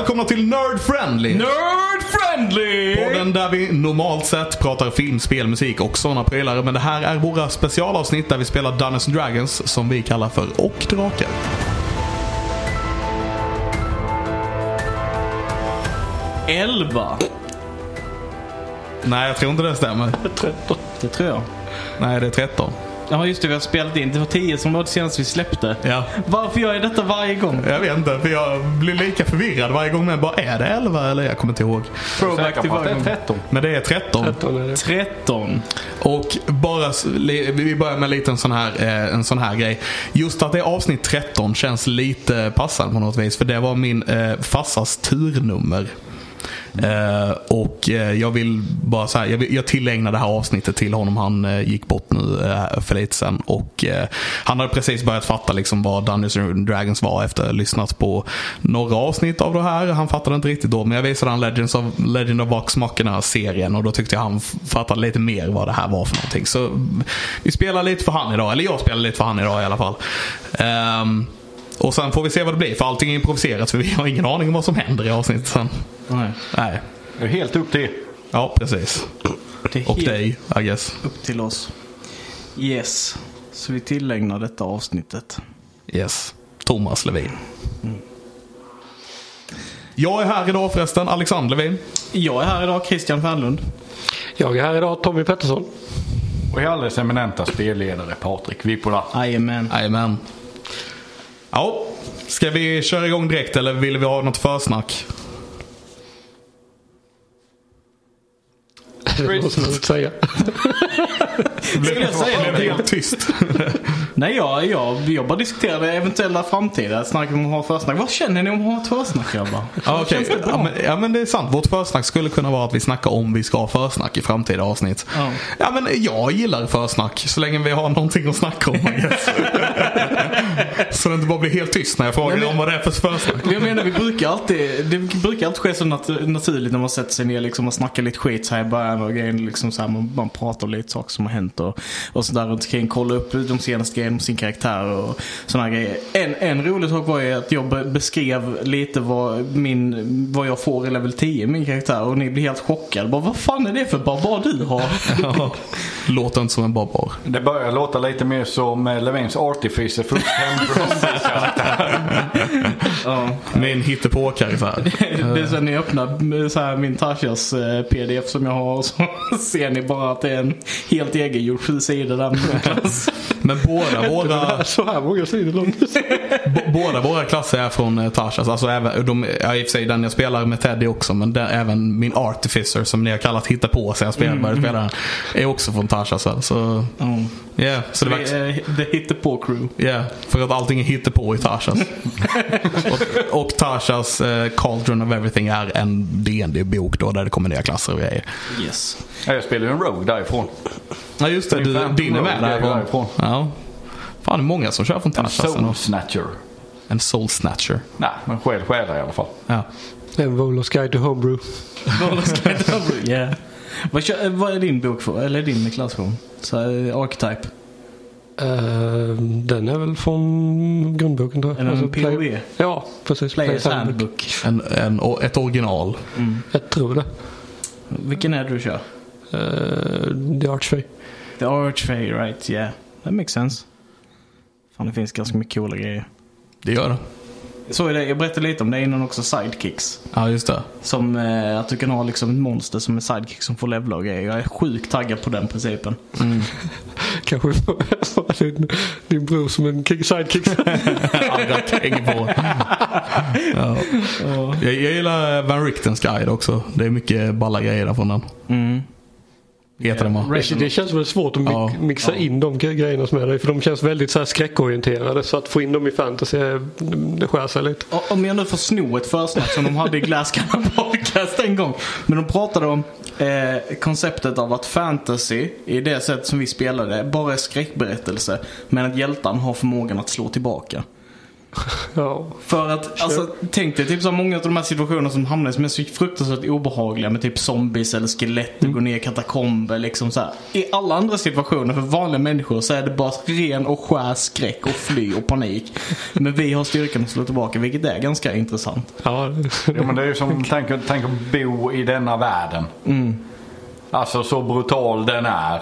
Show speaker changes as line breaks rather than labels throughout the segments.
Välkomna till Nerd Friendly!
Nerd friendly!
Podden där vi normalt sett pratar film, spel, musik och sådana prylar. Men det här är våra specialavsnitt där vi spelar Dungeons and Dragons som vi kallar för Och Drakar.
Elva.
Nej, jag tror inte det stämmer.
13.
Det tror jag.
Nej, det är 13.
Ja just det, vi har spelat in. Det var 10 som var det senaste vi släppte.
Ja.
Varför gör jag detta varje gång?
Jag vet inte, för jag blir lika förvirrad varje gång. Men bara, är det 11 eller? Jag kommer inte ihåg.
Throwback till
på att det
varje
är
gång.
13.
Men det är 13.
13 är det.
13.
Och bara, vi börjar med lite en sån, här, eh, en sån här grej. Just att det är avsnitt 13 känns lite passande på något vis. För det var min eh, farsas turnummer. Eh, och eh, jag vill bara så här, jag, jag tillägnar det här avsnittet till honom. Han eh, gick bort nu eh, för lite sen. Och eh, han hade precis börjat fatta liksom vad Dungeons and Dragons var efter att ha lyssnat på några avsnitt av det här. Han fattade inte riktigt då. Men jag visade han Legends of, Legend of Vox Machina serien och då tyckte jag han fattade lite mer vad det här var för någonting. Så vi spelar lite för han idag. Eller jag spelar lite för han idag i alla fall. Ehm, och sen får vi se vad det blir. För allting är improviserat. För vi har ingen aning om vad som händer i avsnittet sen.
Nej.
Nej.
Det är helt upp till
Ja, precis.
Det är
Och dig, I guess.
upp till oss. Yes. Så vi tillägnar detta avsnittet.
Yes. Thomas Levin. Jag är här idag förresten, Alexander Levin.
Jag är här idag, Christian Fernlund.
Jag är här idag, Tommy Pettersson.
och är alldeles eminenta spelledare Patrik Vipola.
Jajamän.
Jajamän. Ja, ska vi köra igång direkt eller vill vi ha något försnack?
Det måste man säga.
Skulle jag säga någonting?
helt tyst.
Nej, jag, jag, jag bara diskuterade eventuella framtida snack om att ha försnack. Vad känner ni om att ha ett försnack grabbar?
Ja,
bra?
ja, men, ja men det är sant. Vårt försnack skulle kunna vara att vi snackar om vi ska ha försnack i framtida avsnitt.
Ja.
Ja men jag gillar försnack så länge vi har någonting att snacka om. Så det inte bara blir helt tyst när jag frågar
men-
om vad det är för försnack.
Jag menar, vi brukar alltid, det brukar alltid ske så nat- naturligt när man sätter sig ner liksom och snackar lite skit så här i början och grejen. Liksom så här, man, man pratar lite saker som har hänt och, och sådär runt omkring. Kolla upp de senaste grejerna om sin karaktär och sådana grejer. En, en rolig sak var ju att jag be- beskrev lite vad, min, vad jag får i level 10 min karaktär och ni blir helt chockade. Bara, vad fan är det för barbar du har?
Ja. Låter inte som en barbar.
Det börjar låta lite mer som eh, Levins Artificer för
ja.
Min hittepå-karaktär.
Det är så när ni öppnar så här min Tashias eh, pdf som jag har och så ser ni bara att det är en helt egengjord sju sidor där med.
Men båda våra,
Så här många sidor långt.
b- båda våra klasser är från eh, Tashas. Alltså även, de, ja, i och för sig den jag spelar med Teddy också. Men den, även min Artificer som ni har kallat hitta på sen jag spelade, började spela den. Är också från Tashas. Så,
Mm.
yeah, så det var,
Det är The Hittepå Crew.
Yeah, för att allting är hittepå i Tashas. och, och Tashas eh, Cauldron of Everything är en dd bok då där det kommer nya klasser och grejer.
Yes.
Ja, jag spelar ju en Rogue därifrån.
Ja just det, du, din är med därifrån. Ja. Fan det är många som kör från
En
Tashas.
Soul. Snatcher.
En Soul Snatcher.
Nej, men själ själar i alla fall.
Ja.
En Volos Guide to Homebrew.
yeah. Vad, eh, vad är din bok för? Eller din klassform? Så eh, Archetype?
Eh, den är väl från grundboken tror jag.
Eller en
Alltså, play-
POV?
Ja, precis.
Players Handbook.
En, en, ett original.
Jag tror det.
Vilken är det du kör?
Uh, The Archfey.
The Archfey, right? Yeah. That makes sense. Fan, det finns ganska mycket coola grejer.
Det gör det.
Så är det, jag berättade lite om det innan också, sidekicks.
Ja just det.
Som eh, att du kan ha liksom ett monster som är sidekick som får levla och grejer. Jag är sjukt taggad på den principen.
Kanske vi får din, din bror som en kick- sidekick.
Andra tänker på. Ja. Jag, jag gillar Van Richtens guide också. Det är mycket balla grejer där från den.
Mm.
Heter den va?
det, det känns väl svårt att mi-
Ja.
mixa in de gre- grejerna som är där. För de känns väldigt så här skräckorienterade. Så att få in dem i fantasy, är- det skär sig lite.
Om jag nu får sno ett försnack som de hade i Glasscannon podcast en gång. Men de pratade om eh, konceptet av att fantasy, i det sätt som vi spelade, bara är skräckberättelse. Men att hjältarna har förmågan att slå tillbaka.
Ja.
För att, alltså, tänk dig typ så många av de här situationerna som hamnar som är så fruktansvärt obehagliga med typ zombies eller skelett och gå ner i katakomber liksom så här. I alla andra situationer för vanliga människor så är det bara ren och skär skräck och fly och panik. Men vi har styrkan att slå tillbaka vilket är ganska intressant.
Ja,
Jo, men det är ju som, tänk, tänk att bo i denna världen. Alltså så brutal den är.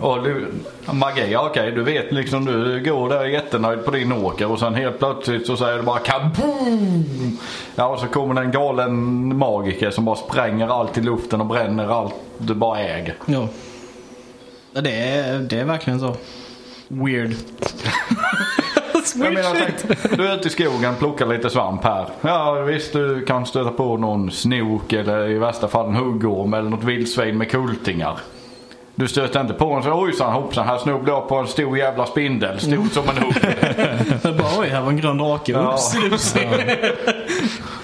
Och du, magi, okej du vet liksom du går där jättenöjd på din åker och sen helt plötsligt så säger det bara kaboom! Ja och så kommer det en galen magiker som bara spränger allt i luften och bränner allt du bara äger.
Ja. Ja, Det är, det är verkligen så. Weird.
Jag menar, tänk, du är ute i skogen, plockar lite svamp här. Ja visst, du kan stöta på någon snok eller i värsta fall en huggorm eller något vildsvin med kultingar. Du stöter inte på en så ojsan hoppsan här snubblade jag på en stor jävla spindel. Stor som en.
Jag bara oj, här var en grön drake.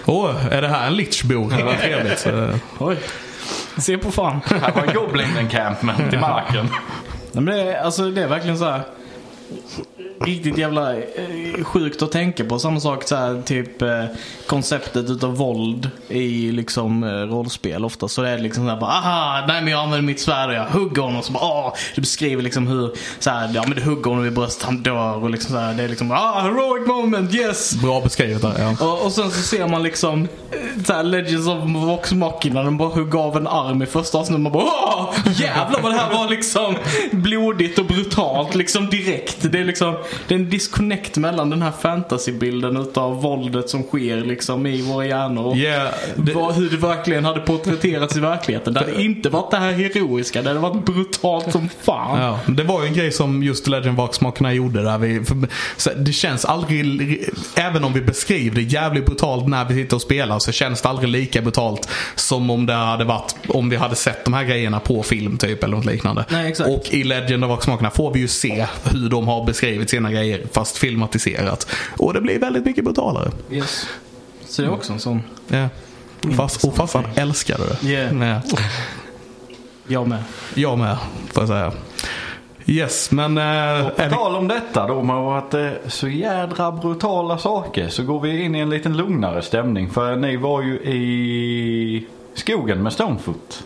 Åh, är det här en lichbok? Det var trevligt. Så,
Oj. Se på fan.
Här var en goblin encampment i marken.
Nej, men det, är, alltså, det är verkligen så här riktigt jävla eh, sjukt att tänka på. Samma sak så här, typ eh, konceptet utav våld i liksom eh, rollspel. Ofta så är det liksom så här bara aha, nej men jag använder mitt svärd och jag hugger honom. Så bara, ah, du beskriver liksom hur så här, ja men du hugger honom i bröstet, han dör och liksom så här, det är liksom ah, heroic moment, yes!
bra beskrivet där. Ja.
Och, och sen så ser man liksom så här Legends of Vox Machina. De bara hugger av en arm i första avsnittet. Man bara Åh, jävlar vad det här var liksom blodigt och brutalt liksom direkt. Det är liksom det är en disconnect mellan den här fantasybilden utav våldet som sker liksom i våra hjärnor. Och
Yeah, det-
vad, hur det verkligen hade porträtterats i verkligen. Det hade inte varit det här heroiska. Det hade varit brutalt som fan.
Ja, det var ju en grej som just Legend Vox-makarna gjorde där vi, för, det känns aldrig, även om vi beskriver det jävligt brutalt när vi sitter och spelar så känns det aldrig lika brutalt som om det hade varit, om vi hade sett de här grejerna på film typ eller något liknande.
Nej.
Och i Legend of Vox-makarna får vi ju se hur de har beskrivit sina grejer fast filmatiserat. Och det blir väldigt mycket brutalare.
Yes. Så det är också en sån.
Ja. Fast, och farsan älskade det.
Yeah.
Ja.
Jag med.
Jag med, får jag säga. Yes, men... eh,
På
är vi,
tal om detta då med att det är så jädra brutala saker så går vi in i en liten lugnare stämning. För ni var ju i skogen med Stonefoot.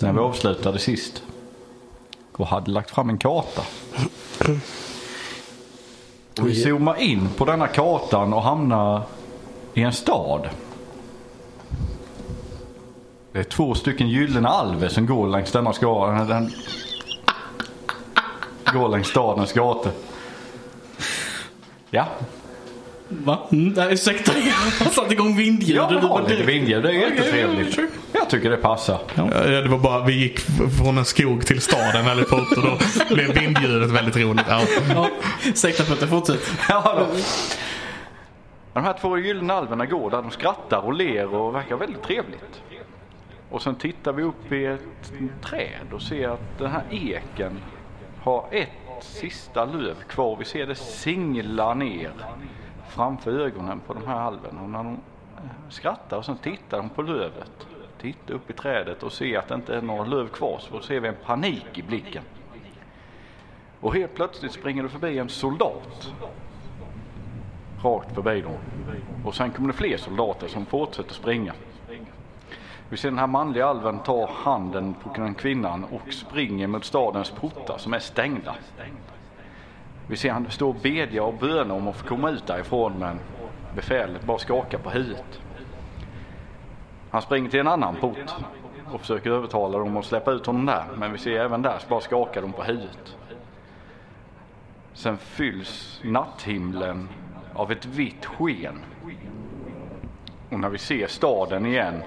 När vi avslutade sist. Och hade lagt fram en karta. Och vi zoomar in på denna kartan och hamnar i en stad. Det är två stycken gyllene alver som går längs denna skala. Den går längs stadens gator. Ja,
Va? Mm, nej, ursäkta. Jag har satt igång vindljudet.
ja
bara-
lite vindljud. Det är jättetrevligt.
sure.
Jag tycker det passar.
Ja, det var bara, vi gick från en skog till staden väldigt fort och då blev vindljudet väldigt roligt. Ja.
Ja, ursäkta Petter, fortsätt.
Ja, då. De här två gyllene alverna går där de skrattar och ler och verkar väldigt trevligt. Och sen tittar vi upp i ett träd och ser att den här eken har ett sista löv kvar. Vi ser det singla ner framför ögonen på de här alverna. Och när de eh, skrattar och sen tittar de på lövet. Titta upp i trädet och se att det inte är några löv kvar så ser vi en panik i blicken. Och helt plötsligt springer det förbi en soldat rakt förbi dem. Och sen kommer det fler soldater som fortsätter springa. Vi ser den här manliga alven ta handen på den kvinnan och springer mot stadens portar som är stängda. Vi ser han står och bedja och böna om att få komma ut därifrån men befälet bara skakar på huvudet. Han springer till en annan port och försöker övertala dem att släppa ut honom där men vi ser även där så bara skakar de på huvudet. Sen fylls natthimlen av ett vitt sken. Och när vi ser staden igen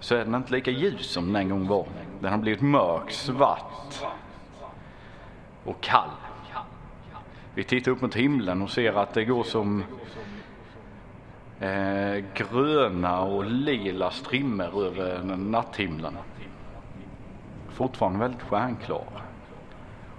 så är den inte lika ljus som den en gång var. Den har blivit mörk, svart och kall. Vi tittar upp mot himlen och ser att det går som eh, gröna och lila strimmor över natthimlen. Fortfarande väldigt stjärnklar.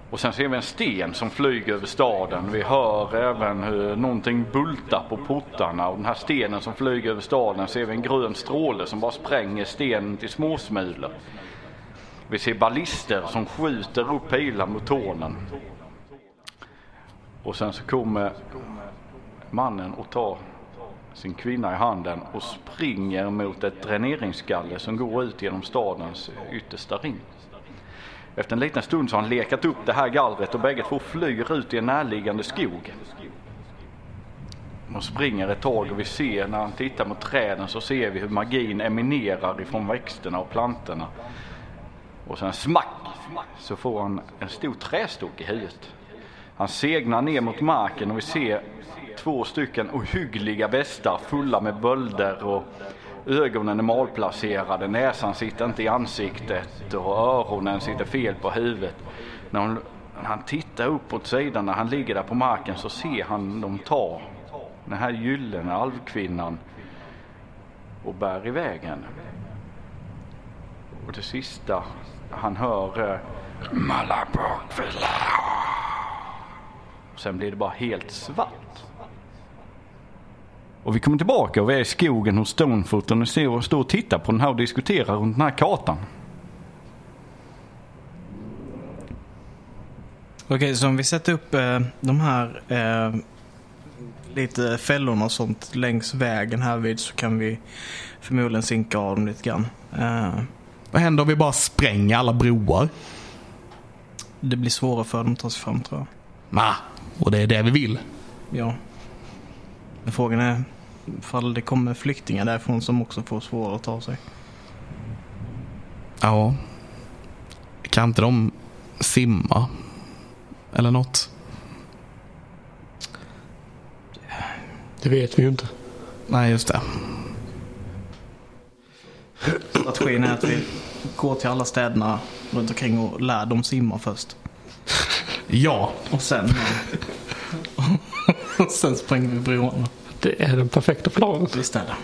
Och sen ser vi en sten som flyger över staden. Vi hör även hur någonting bultar på portarna. Och den här stenen som flyger över staden ser vi en grön stråle som bara spränger stenen till småsmulor. Vi ser ballister som skjuter upp pilar mot tornen. Och sen så kommer mannen och tar sin kvinna i handen och springer mot ett dräneringsgaller som går ut genom stadens yttersta ring. Efter en liten stund så har han lekat upp det här gallret och bägge två flyr ut i en närliggande skog. De springer ett tag och vi ser när han tittar mot träden så ser vi hur magin eminerar ifrån växterna och plantorna. Och sen smack så får han en stor trästock i huvudet. Han segnar ner mot marken och vi ser två stycken ohyggliga västar fulla med bölder och ögonen är malplacerade, näsan sitter inte i ansiktet och öronen sitter fel på huvudet. När, hon, när han tittar upp åt sidan när han ligger där på marken så ser han dem ta den här gyllene alvkvinnan och bär iväg henne. Och det sista han hör eh, Sen blir det bara helt svart. Och vi kommer tillbaka och vi är i skogen hos Stonefoot och ni ser och står och tittar på den här och diskuterar runt den här kartan.
Okej, så om vi sätter upp eh, de här eh, lite fällorna och sånt längs vägen här vid så kan vi förmodligen sinka av dem lite grann. Eh,
Vad händer om vi bara spränger alla broar?
det blir svårare för dem att ta sig fram tror jag.
Nej, och det är det vi vill.
Ja. Men frågan är ifall det kommer flyktingar därifrån som också får svårare att ta sig.
Ja. Kan inte de simma? Eller något?
Det vet vi ju inte.
Nej, just det.
Strategin är att vi går till alla städerna runt omkring och lär dem simma först.
Ja,
Och sen... och sen spränger vi broarna.
Det är den perfekta planen.
Visst är det.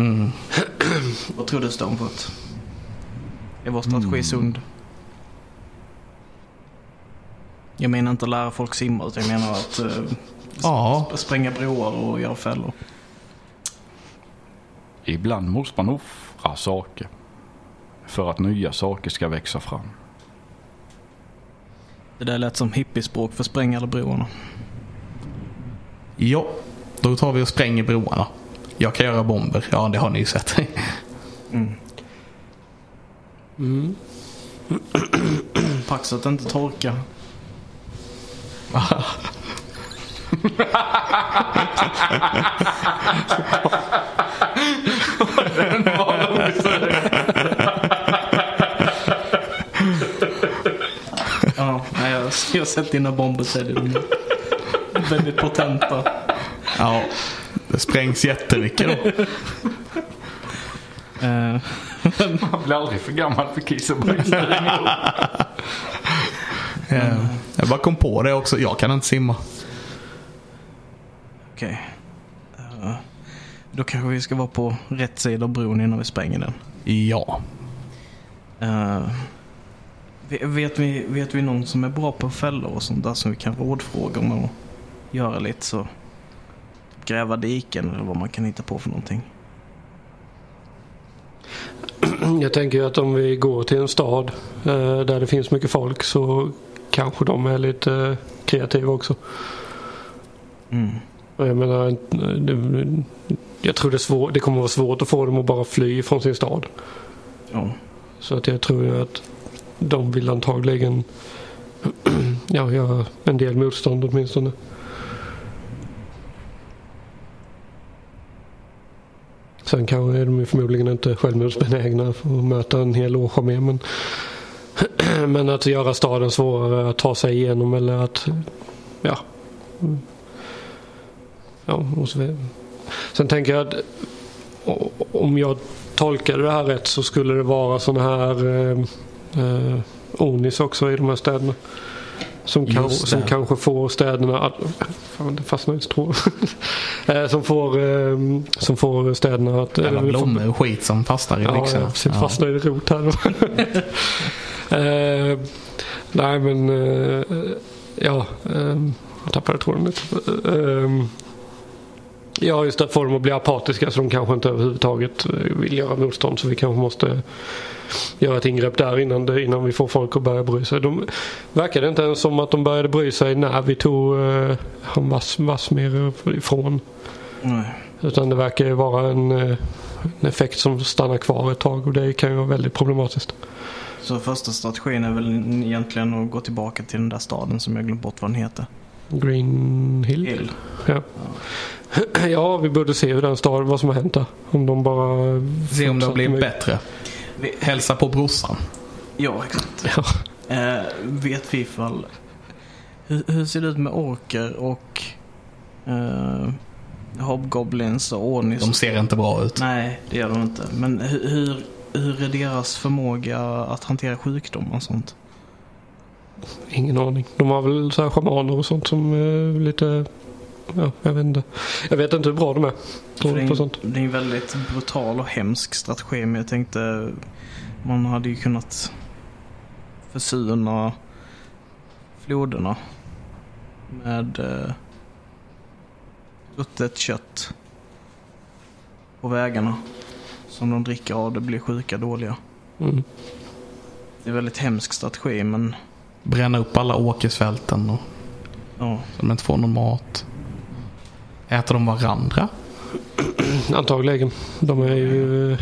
mm.
Vad tror du Stonefoot? Är vår strategi sund? Jag menar inte att lära folk simma utan jag menar att uh,
ja.
spränga broar och göra fällor.
Ibland måste man offra saker för att nya saker ska växa fram.
Det där lät som hippiespråk för spränga alla broarna.
Ja, då tar vi och spränger broarna. Jag kan göra bomber. Ja, det har ni ju sett.
Mm.
Pax att inte torka. ja, jag, jag har sett dina bomber är de väldigt potenta.
ja, det sprängs jättemycket då.
Eh,
Man blir aldrig för gammal för kiss och bajs.
Jag bara kom på det också. Jag kan inte simma.
Okej. Eh, då kanske vi ska vara på rätt sida av bron innan vi spränger den.
Ja.
Eh, ve- vet, vi, vet vi någon som är bra på fällor och sånt där som vi kan rådfråga om att göra lite så? Gräva diken eller vad man kan hitta på för någonting.
Jag tänker ju att om vi går till en stad eh, där det finns mycket folk så kanske de är lite eh, kreativa också.
Mm.
Jag menar, eh, det, jag tror det, är svår, det kommer vara svårt att få dem att bara fly från sin stad.
Ja.
Så att jag tror ju att de vill antagligen ja, göra en del motstånd åtminstone. Sen kan, är de ju förmodligen inte självmordsbenägna för att möta en hel årsarmé. Men, men att göra staden svårare att ta sig igenom eller att ja. Ja, och så vidare. Sen tänker jag att om jag tolkade det här rätt så skulle det vara sådana här eh, eh, Onis också i de här städerna. Som, kan, som kanske får städerna att... Fan, det fastnade i strå. Eh, som, får, eh, som får städerna att...
Alla
eller-
blommor och skit som fastnar i
Ja,
byxorna.
jag precis fastnade i rot här. eh, nej men... Eh, ja. Eh, jag tappade tråden lite. Eh, Ja, just det. Får dem att bli apatiska så de kanske inte överhuvudtaget eh, vill göra motstånd. Så vi kanske måste göra ett ingrepp där innan, det, innan vi får folk att börja bry sig. De verkade inte ens som att de började bry sig när vi tog eh, han Vass, Vassmer ifrån.
Nej.
Utan det verkar ju vara en, eh, en effekt som stannar kvar ett tag och det kan ju vara väldigt problematiskt.
Så första strategin är väl egentligen att gå tillbaka till den där staden som jag glömt bort vad den heter.
Green Hill?
Hill.
Ja. ja, vi borde se hur den staden, vad som har hänt där. Om de bara...
Se om det har blivit bättre.
Vi-
Hälsa på brorsan.
Ja, exakt.
Ja.
Eh, vet vi ifall... Hur, hur ser det ut med orker och eh, hobgoblins och ornis?
De ser inte bra ut.
Nej, det gör de inte. Men hur, hur, hur är deras förmåga att hantera sjukdomar och sånt?
Ingen aning. De har väl så här schamaner och sånt som är lite... Ja, jag vet inte. Jag vet inte hur bra de är
För det,
på,
är
på
en,
sånt.
det är en väldigt brutal och hemsk strategi. Men jag tänkte man hade ju kunnat försuna floderna med eh, ruttet kött på vägarna. Som de dricker av det blir sjuka dåliga.
Mm.
Det är en väldigt hemsk strategi men
Bränna upp alla åkersfälten och
ja.
så de inte får någon mat. Äter de varandra?
Antagligen. De är ju,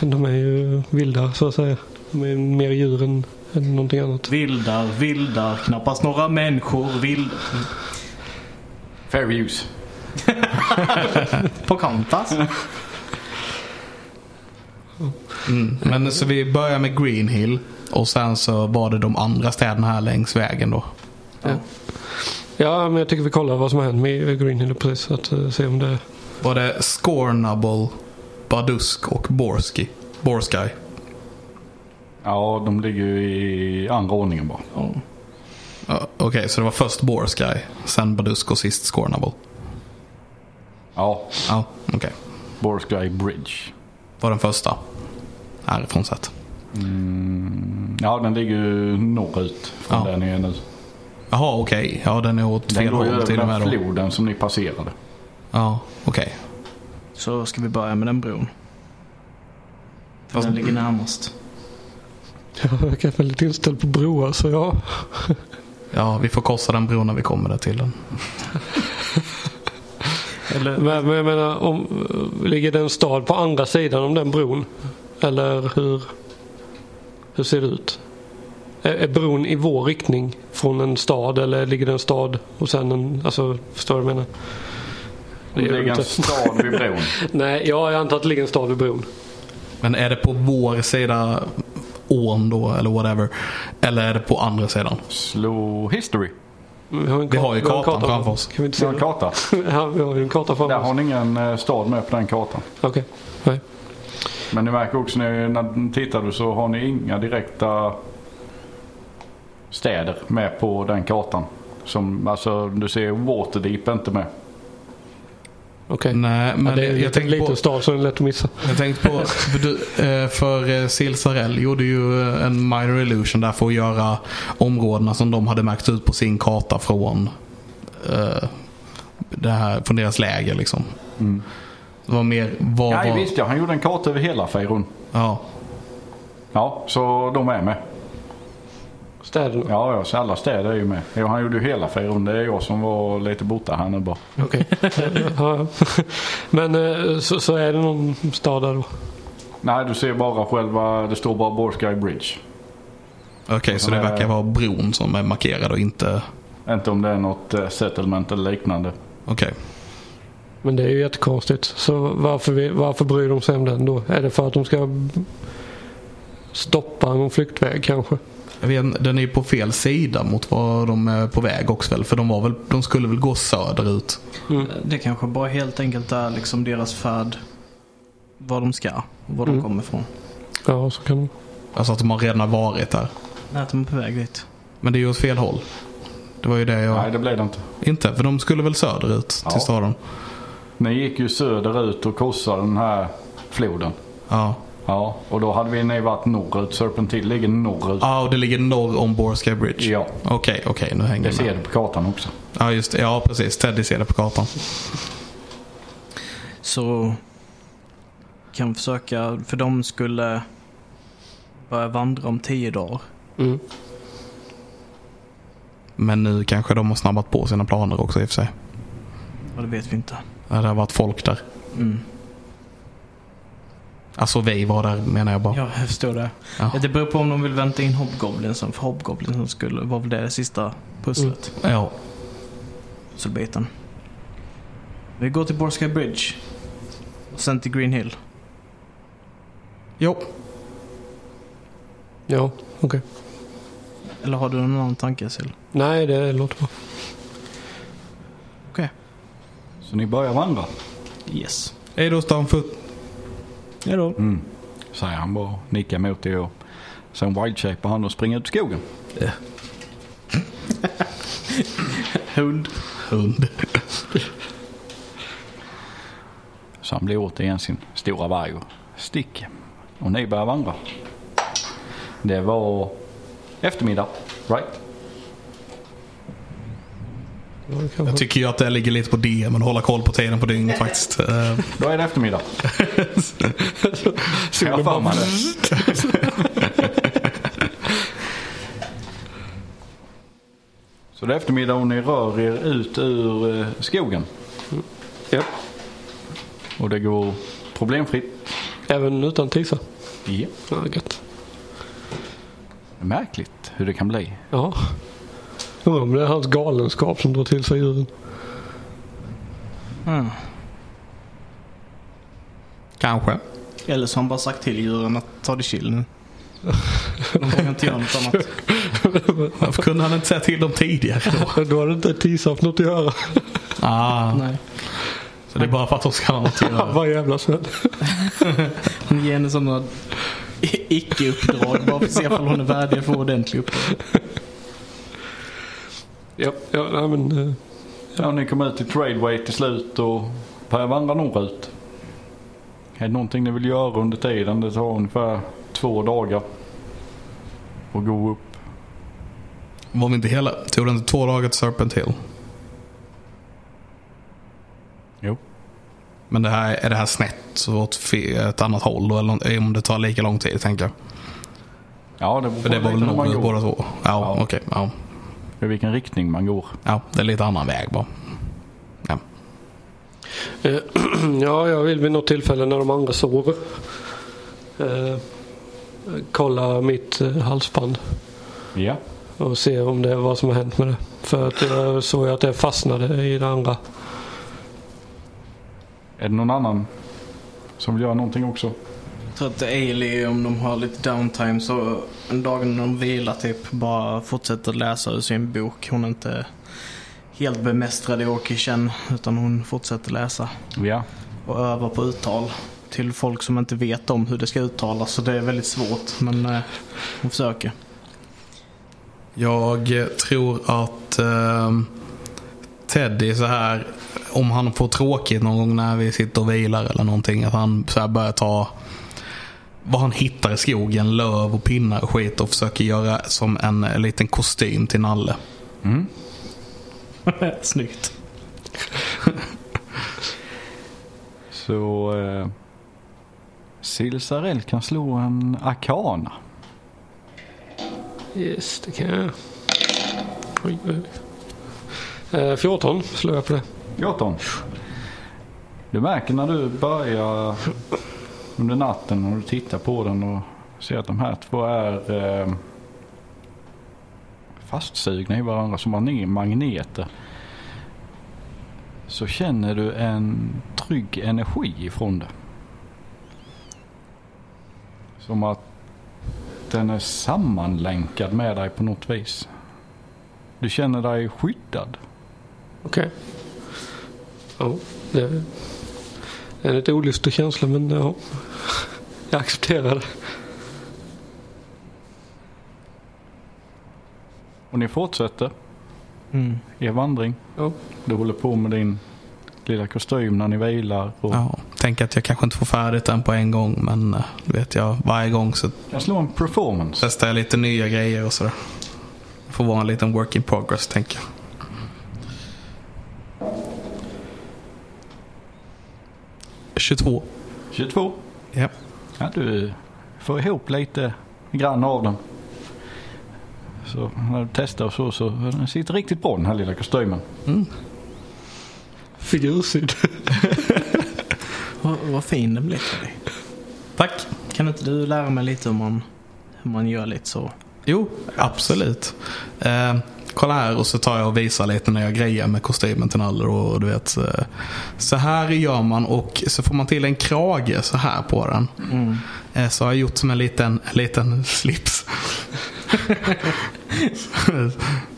de är ju vilda så att säga. De är mer djur än, än någonting annat.
Vildar, vildar, knappast några människor. Vild...
Fair use.
På Kantas.
Mm. Men så vi börjar med Green Hill och sen så var det de andra städerna här längs vägen då.
Ja. ja, men jag tycker vi kollar vad som har hänt med Green Hill precis. Så att eh, se om det...
Var det Scornable, Badusk och Borski? Borsky.
Ja, de ligger ju i andra ordningen bara.
Ja.
Ja, Okej, så det var först Borsky, sen Badusk och sist Scornable.
Ja,
Ja, okej.
Borsky Bridge.
Var den första. Härifrån sett.
Mm, ja, den ligger ju norrut från
Ja.
där ni är nu.
Jaha, okej. Ja, den är åt
Den
fel
går
håll
över
till och med
den
då.
floden som ni passerade.
Ja, okej.
Så ska vi börja med den bron. För
Fast-
den ligger närmast.
Jag verkar väldigt inställd på broar så ja.
Ja, vi får korsa den bron när vi kommer där till den.
Eller,
Men, men jag menar, om, ligger det en stad på andra sidan om den bron? Eller hur, hur ser det ut? Är, är bron i vår riktning från en stad eller ligger det en stad och sen en, alltså förstår du vad jag menar?
Det ligger en
inte.
stad vid bron.
Nej, ja, jag antar att det ligger en stad vid bron.
Men är det på vår sida ån då, eller whatever? Eller är det på andra sidan?
Slå history.
Vi har, en
Vi har ju
vi en
kartan framför oss.
Kan vi inte se
en
det?
karta?
Ja, vi har ju en karta framför
Där
oss.
har ni ingen eh, stad med på den kartan.
Okej, nej.
Men ni märker också när, när ni tittar så har ni inga direkta städer med på den kartan. Som, alltså du ser Waterdeep inte med.
Okej.
Nej, men
Ja, det är
jag, tänkte
liten
på...
stad så den är lätt att missa.
Jag tänkte på, för, du, eh, för eh, Silsarell gjorde ju eh, en minor illusion där för att göra områdena som de hade märkt ut på sin karta från det här, från deras läger liksom. Det var mer, vad var,
visst ja, han gjorde en karta över hela Fejron.
ja,
Ja, så de är med.
Städerna?
Ja, ja, så alla städer är ju med. Jo, han gjorde ju hela Fejron. Det är jag som var lite borta här nu bara.
Okej. ja. Men eh, så, så är det någon stad där då?
Nej, du ser bara själva, det står bara Borsky Bridge.
okej så det
Eh.
verkar vara bron som är markerad och inte,
Inte om det är något eh, settlement eller liknande.
okej.
Men det är ju jättekonstigt. Så varför, vi, varför bryr de sig om den då? Är det för att de ska stoppa någon flyktväg kanske?
Jag vet, inte, den är ju på fel sida mot var de är på väg också väl? För de, var väl, de skulle väl gå söderut?
det kanske bara helt enkelt är liksom deras färd. Var de ska. Var de
Mm.
kommer ifrån.
Ja, så kan det
Alltså att de har redan varit där.
Nej, att de är på väg dit.
Men det är ju åt fel håll. Det var ju det jag...
Nej, det blev det inte.
Inte, för de skulle väl söderut
Ja.
till staden?
Ni gick ju söderut och korsade den här floden.
Ja.
Ja, och då hade vi ni varit norrut. Serpentil ligger norrut.
Ja, och det ligger norr om Borsky Bridge?
Ja.
Okej, okej, nu hänger
Det
jag
ser
med.
du på kartan också.
Ja, just det. Ja, precis. Teddy ser det på kartan.
Så kan försöka, för de skulle börja vandra om tio dagar.
Mm.
Men nu kanske de har snabbat på sina planer också i och för sig.
Och det vet vi inte.
Ja, Det har varit folk där.
Mm.
Alltså vi var där menar jag bara.
Ja, jag förstår det.
Ja.
Det beror på om de vill vänta in Hobgoblinsen. För Hobgoblinsen skulle, var väl det sista pusslet.
Ja.
Pusselbiten. Vi går till Borska Bridge. Och sen till Green Hill.
Jo.
Ja, okej.
Eller har du någon annan tanke Sil?
Nej, det låter bra.
Så ni börjar vandra?
Yes.
Hej då Stamfot.
Hejdå.
Mm. Säger han bara. Nickar mot det och sen wildshaper han och springer ut i skogen.
Hund.
Hund.
Så han blir återigen sin stora varg och sticker. Och ni börjar vandra. Det var eftermiddag, right?
Jag tycker ju att det ligger lite på det, men hålla koll på tiden på dygnet faktiskt. Eh,
Då är det eftermiddag. Jag har för mig det. Så det är eftermiddag och ni rör er ut ur eh, skogen.
Ja.
Och det går problemfritt.
Även utan tisa.
Ja.
Ja, gött.
Märkligt hur det kan bli.
Ja. Undrar om det är hans galenskap som drar till sig djuren.
Mm.
kanske.
Eller så har han bara sagt till djuren att ta det chill nu. De vågar inte göra något annat.
Varför kunde han inte säga till dem tidigare då?
Då hade inte tisa haft något att göra.
Ah,
Nej.
så det är bara för att de ska ha något att göra.
Vad jävla smäll.
Han ger henne sådana icke-uppdrag bara för att se ifall hon är värdig för ordentlig uppdrag.
Ja, ja men. eh,
Ja, ni kommer ut till Tradeway till slut och börjar vandra norrut. Är det någonting ni vill göra under tiden? Det tar ungefär två dagar. Och gå upp.
Var vi inte hela? Tog det inte två dagar till Serpent Hill?
Jo.
Men det här, är det här snett åt ett annat håll då? Eller om det tar lika lång tid tänker jag.
Ja, det beror
För det
på
var väl norrut
går.
båda två? Ja,
Ja.
okej. ja.
I vilken riktning man går.
ja, det är lite annan väg bara. Ja.
Eh, Ja, jag vill vid något tillfälle när de andra sover. Eh, kolla mitt eh, halsband.
Ja.
Och se om det är vad som har hänt med det. För att jag såg att det fastnade i det andra.
Är det någon annan som vill göra någonting också?
Jag tror att Ailey, om de har lite downtime så en dag när de vilar typ bara fortsätter läsa ur sin bok. Hon är inte helt bemästrad i Orkishen utan hon fortsätter läsa
Ja.
och öva på uttal till folk som inte vet om hur det ska uttalas. Så det är väldigt svårt men eh, hon försöker.
Jag tror att eh, Teddy så här om han får tråkigt någon gång när vi sitter och vilar eller någonting. Att han så här börjar ta vad han hittar i skogen, löv och pinnar och skit och försöker göra som en liten kostym till Nalle.
Mm.
Snyggt.
Så eh, Silsarell kan slå en arkana.
Yes, det kan jag. Oj, oj. Eh, 14 slår jag på det.
14. Du märker när du börjar under natten och du tittar på den och ser att de här två är eh, fastsugna i varandra som magneter. Så känner du en trygg energi ifrån det. Som att den är sammanlänkad med dig på något vis. Du känner dig skyddad.
Okej. Ja, det är en lite olustig känsla men ja. Jag accepterar det.
Och ni fortsätter
Mm.
er vandring.
Ja.
Du håller på med din lilla kostym när ni vilar. Och
Ja, tänker att jag kanske inte får färdigt den på en gång men eh, du vet jag varje gång så
Jag slår en performance.
testar jag lite nya grejer och sådär. Det får vara en liten work in progress tänker jag. 22.
22.
Ja.
Ja, du får ihop lite grann av den. Så när du testar och så, så den sitter riktigt bra den här lilla kostymen.
Figursydd.
Vad, vad fin den blev Teddy.
Tack.
Kan inte du lära mig lite hur man, hur man gör lite så?
Jo, absolut. Eh, kolla här och så tar jag och visar lite när jag grejer med kostymen till Naller och du vet. Så här gör man och så får man till en krage så här på den. Eh, så har jag gjort som en liten, en liten slips.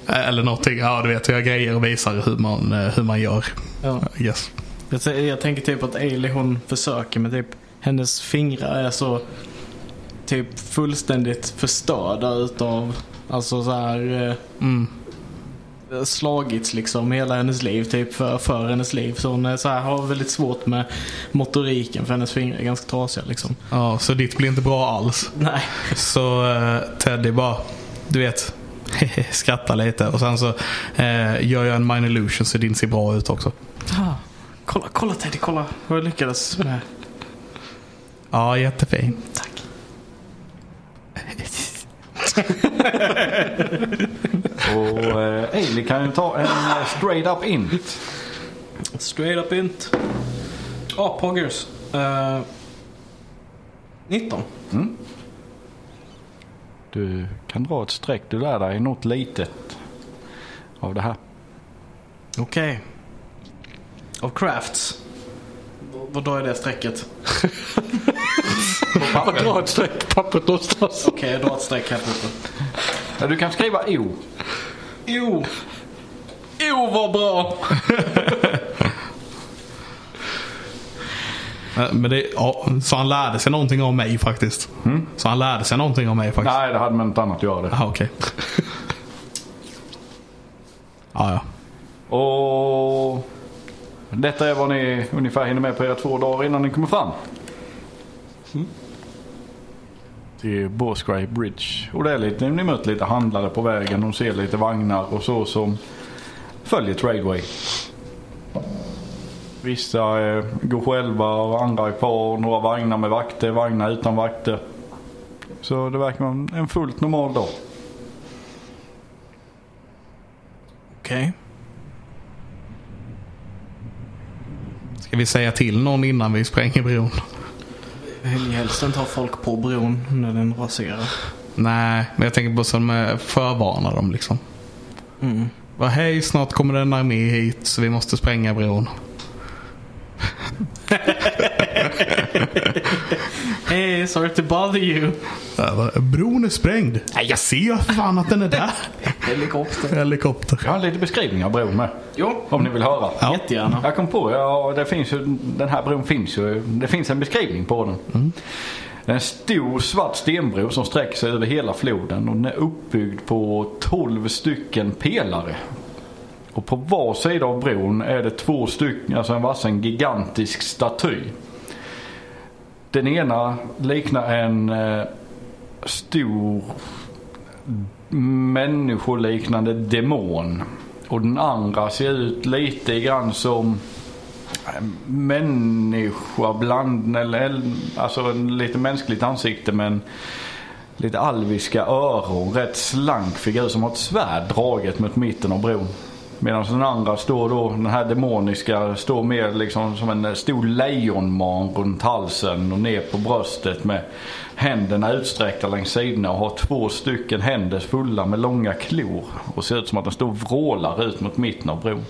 Eh, Eller någonting. Ja, du vet. Jag grejer och visar hur man, eh, hur man gör.
Ja.
Yes.
Jag, jag tänker typ att Ailey hon försöker med typ hennes fingrar är så typ fullständigt förstörda utav alltså så här
Mm.
Slagits liksom hela hennes liv typ för, för hennes liv. Så hon så här, har väldigt svårt med motoriken för hennes fingrar är ganska trasiga liksom.
Ja, så ditt blir inte bra alls.
Nej.
Så eh, Teddy bara, du vet, skrattar lite. Och sen så eh, gör jag en minor illusion så din ser bra ut också.
Ah, kolla, kolla Teddy, kolla vad jag lyckades med.
Ja, jättefin.
Tack.
Och eh, Ailey kan ju ta en eh, straight up int.
Straight up int. Ja, oh, Poggers. Uh, 19.
Du kan dra ett streck. Du lär dig något litet av det här.
Okej. Av crafts. Vad då är det strecket?
Dra ett streck på pappret någonstans.
Okej, jag drar ett streck här på.
Ja, du kan skriva O.
Jo! Jo, vad bra!
Men det, ja, så han lärde sig någonting av mig faktiskt. Så han lärde sig någonting av mig faktiskt.
Nej, det hade med något annat att göra det.
Jaha, okej. ja, ja.
Och detta är vad ni ungefär hinner med på era två dagar innan ni kommer fram. Till Borscray Bridge. Och det är lite, ni möter lite handlare på vägen De ser lite vagnar och så som följer Tradeway. Vissa eh, går själva och andra är kvar. Några vagnar med vakter, vagnar utan vakter. Så det verkar vara en fullt normal dag.
Okej.
Ska vi säga till någon innan vi spränger bron?
Vill helst inte ha folk på bron när den raserar.
Nej, men jag tänker på som eh, förvarna dem liksom.
Mm.
Va, hej, snart kommer det en armé hit så vi måste spränga bron.
Hey, sorry to bother you.
Bron är sprängd. Nej, jag ser ju för fan att den är där.
Helikopter.
Helikopter.
Jag har lite beskrivning av bron med.
Jo,
Om ni vill höra.
Ja.
jättegärna.
Jag kom på, ja, det finns ju, den här bron finns ju. Det finns en beskrivning på den. Det är en stor svart stenbro som sträcker sig över hela floden och den är uppbyggd på 12 stycken pelare. Och på var sida av bron är det två stycken, alltså en vassen gigantisk staty. Den ena liknar en eh, stor människoliknande demon. Och den andra ser ut lite grann som en människa bland, eller alltså en lite mänskligt ansikte men lite alviska öron. Rätt slank figur som har ett svärd draget mot mitten av bron. Medan den andra står då, den här demoniska, står mer liksom som en stor lejonman runt halsen och ner på bröstet med händerna utsträckta längs sidorna och har två stycken händer fulla med långa klor. Och ser ut som att den står och vrålar ut mot mitten av bron.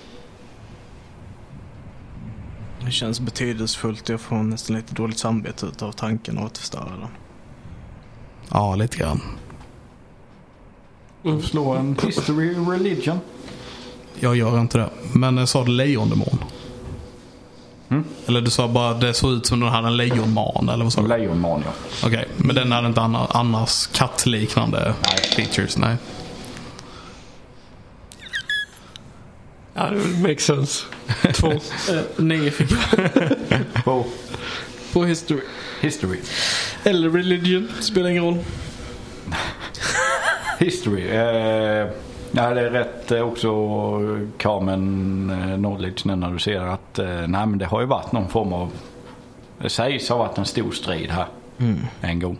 Det känns betydelsefullt. Jag får nästan lite dåligt samvete utav tanken att förstöra den.
Ja, lite grann.
Slå en history religion.
Jag gör inte det. Men jag sa du lejondemon? Eller du sa bara det såg ut som den hade en lejonman eller vad sa du?
Lejonman ja.
Okej, men den hade inte anna- annars kattliknande features? Nej.
Ja, det makes sense. Två.
Uh, nio fick jag
På
på history.
history.
Eller religion. Spelar ingen roll.
History. Eh, ja, det är rätt eh, också common eh, knowledge nu när du ser att eh, nej, men det har ju varit någon form av Det sägs ha varit en stor strid här en gång.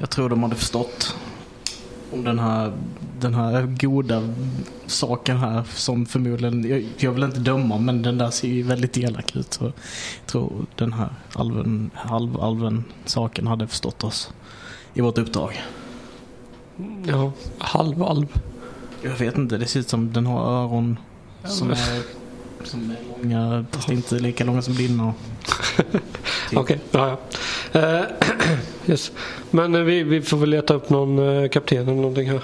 Jag tror de hade förstått om den här, den här goda saken här som förmodligen, jag, jag vill inte döma men den där ser ju väldigt elak ut. Så jag tror den här alven, halvalven saken hade förstått oss i vårt uppdrag.
Ja, halvalv.
Jag vet inte, det ser ut som den har öron som är, som är långa, fast inte lika långa som dina.
Okej, ja ja. Eh, yes. Men eh, vi, vi får väl leta upp någon eh, kapten eller någonting här.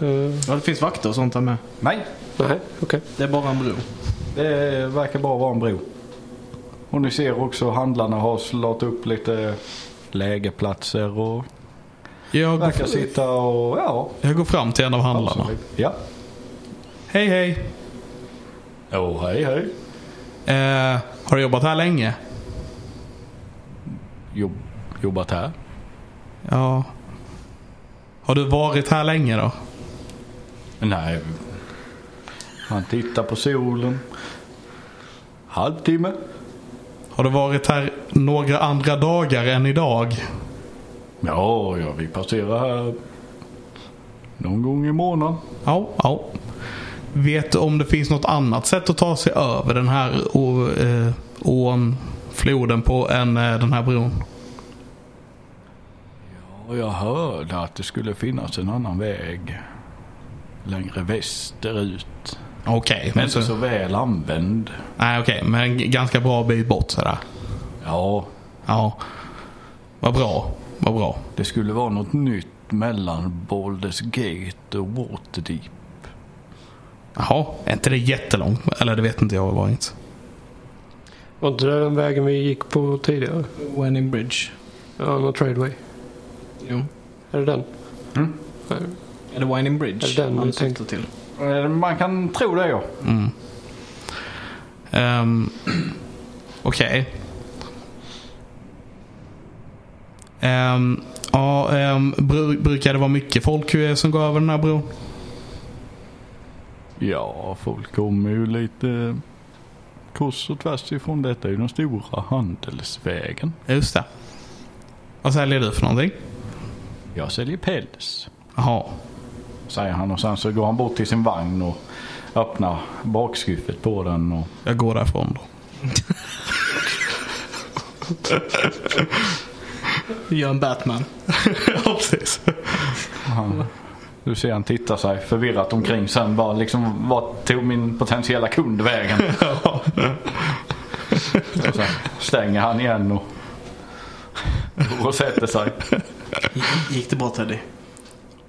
Eh,
Ja, det finns vakter och sånt där med.
Nej,
nej, okej.
Det är bara en bro.
det verkar bara vara en bro. Och ni ser också handlarna har slagit upp lite lägerplatser och
Jag
verkar sitta och ja.
jag går fram till en av handlarna.
Ja.
Hej hej.
Oh, hej hej.
Eh, har du jobbat här länge?
Jobb, jobbat här?
Ja. Har du varit här länge då?
Nej. Han tittar på solen. Halvtimme.
Har du varit här några andra dagar än idag?
Ja, ja, vi passerar här någon gång i månaden.
Ja, ja. Vet du om det finns något annat sätt att ta sig över den här å, eh, ån, floden på än eh, den här bron?
Och jag hörde att det skulle finnas en annan väg längre västerut.
Okej,
Men
men
inte
så,
så väl använd.
nej, okej, men en ganska bra bit bort sådär.
Ja,
Ja, vad bra, vad bra.
det skulle vara något nytt mellan Baldur's Gate och Waterdeep.
Jaha, är inte det jättelångt? Eller det vet inte jag vad inte.
Var inte det den vägen vi gick på tidigare?
Wenning Bridge.
Ja, någon tradeway.
Jo.
Är det den?
Mm.
Är det Winding Bridge?
Är det den vi
syftar till?
Eh, Man kan tro det ja.
Mm. Ehm, Okej. Ehm, ja, ehm, bru- brukar det vara mycket folk som går över den här bron?
Ja, folk kommer ju lite kors och tvärs ifrån. Detta är ju den stora handelsvägen.
Just det. Vad säljer du för någonting?
Jag säljer päls.
Jaha.
Säger han och sen så går han bort till sin vagn och öppnar bakskuffet på den. Och
Jag går därifrån då.
Gör en Batman.
ja, precis.
han, du ser han tittar sig förvirrat omkring sen bara liksom vart tog min potentiella kund vägen? och sen stänger han igen och, och sätter sig.
Gick det bra Teddy?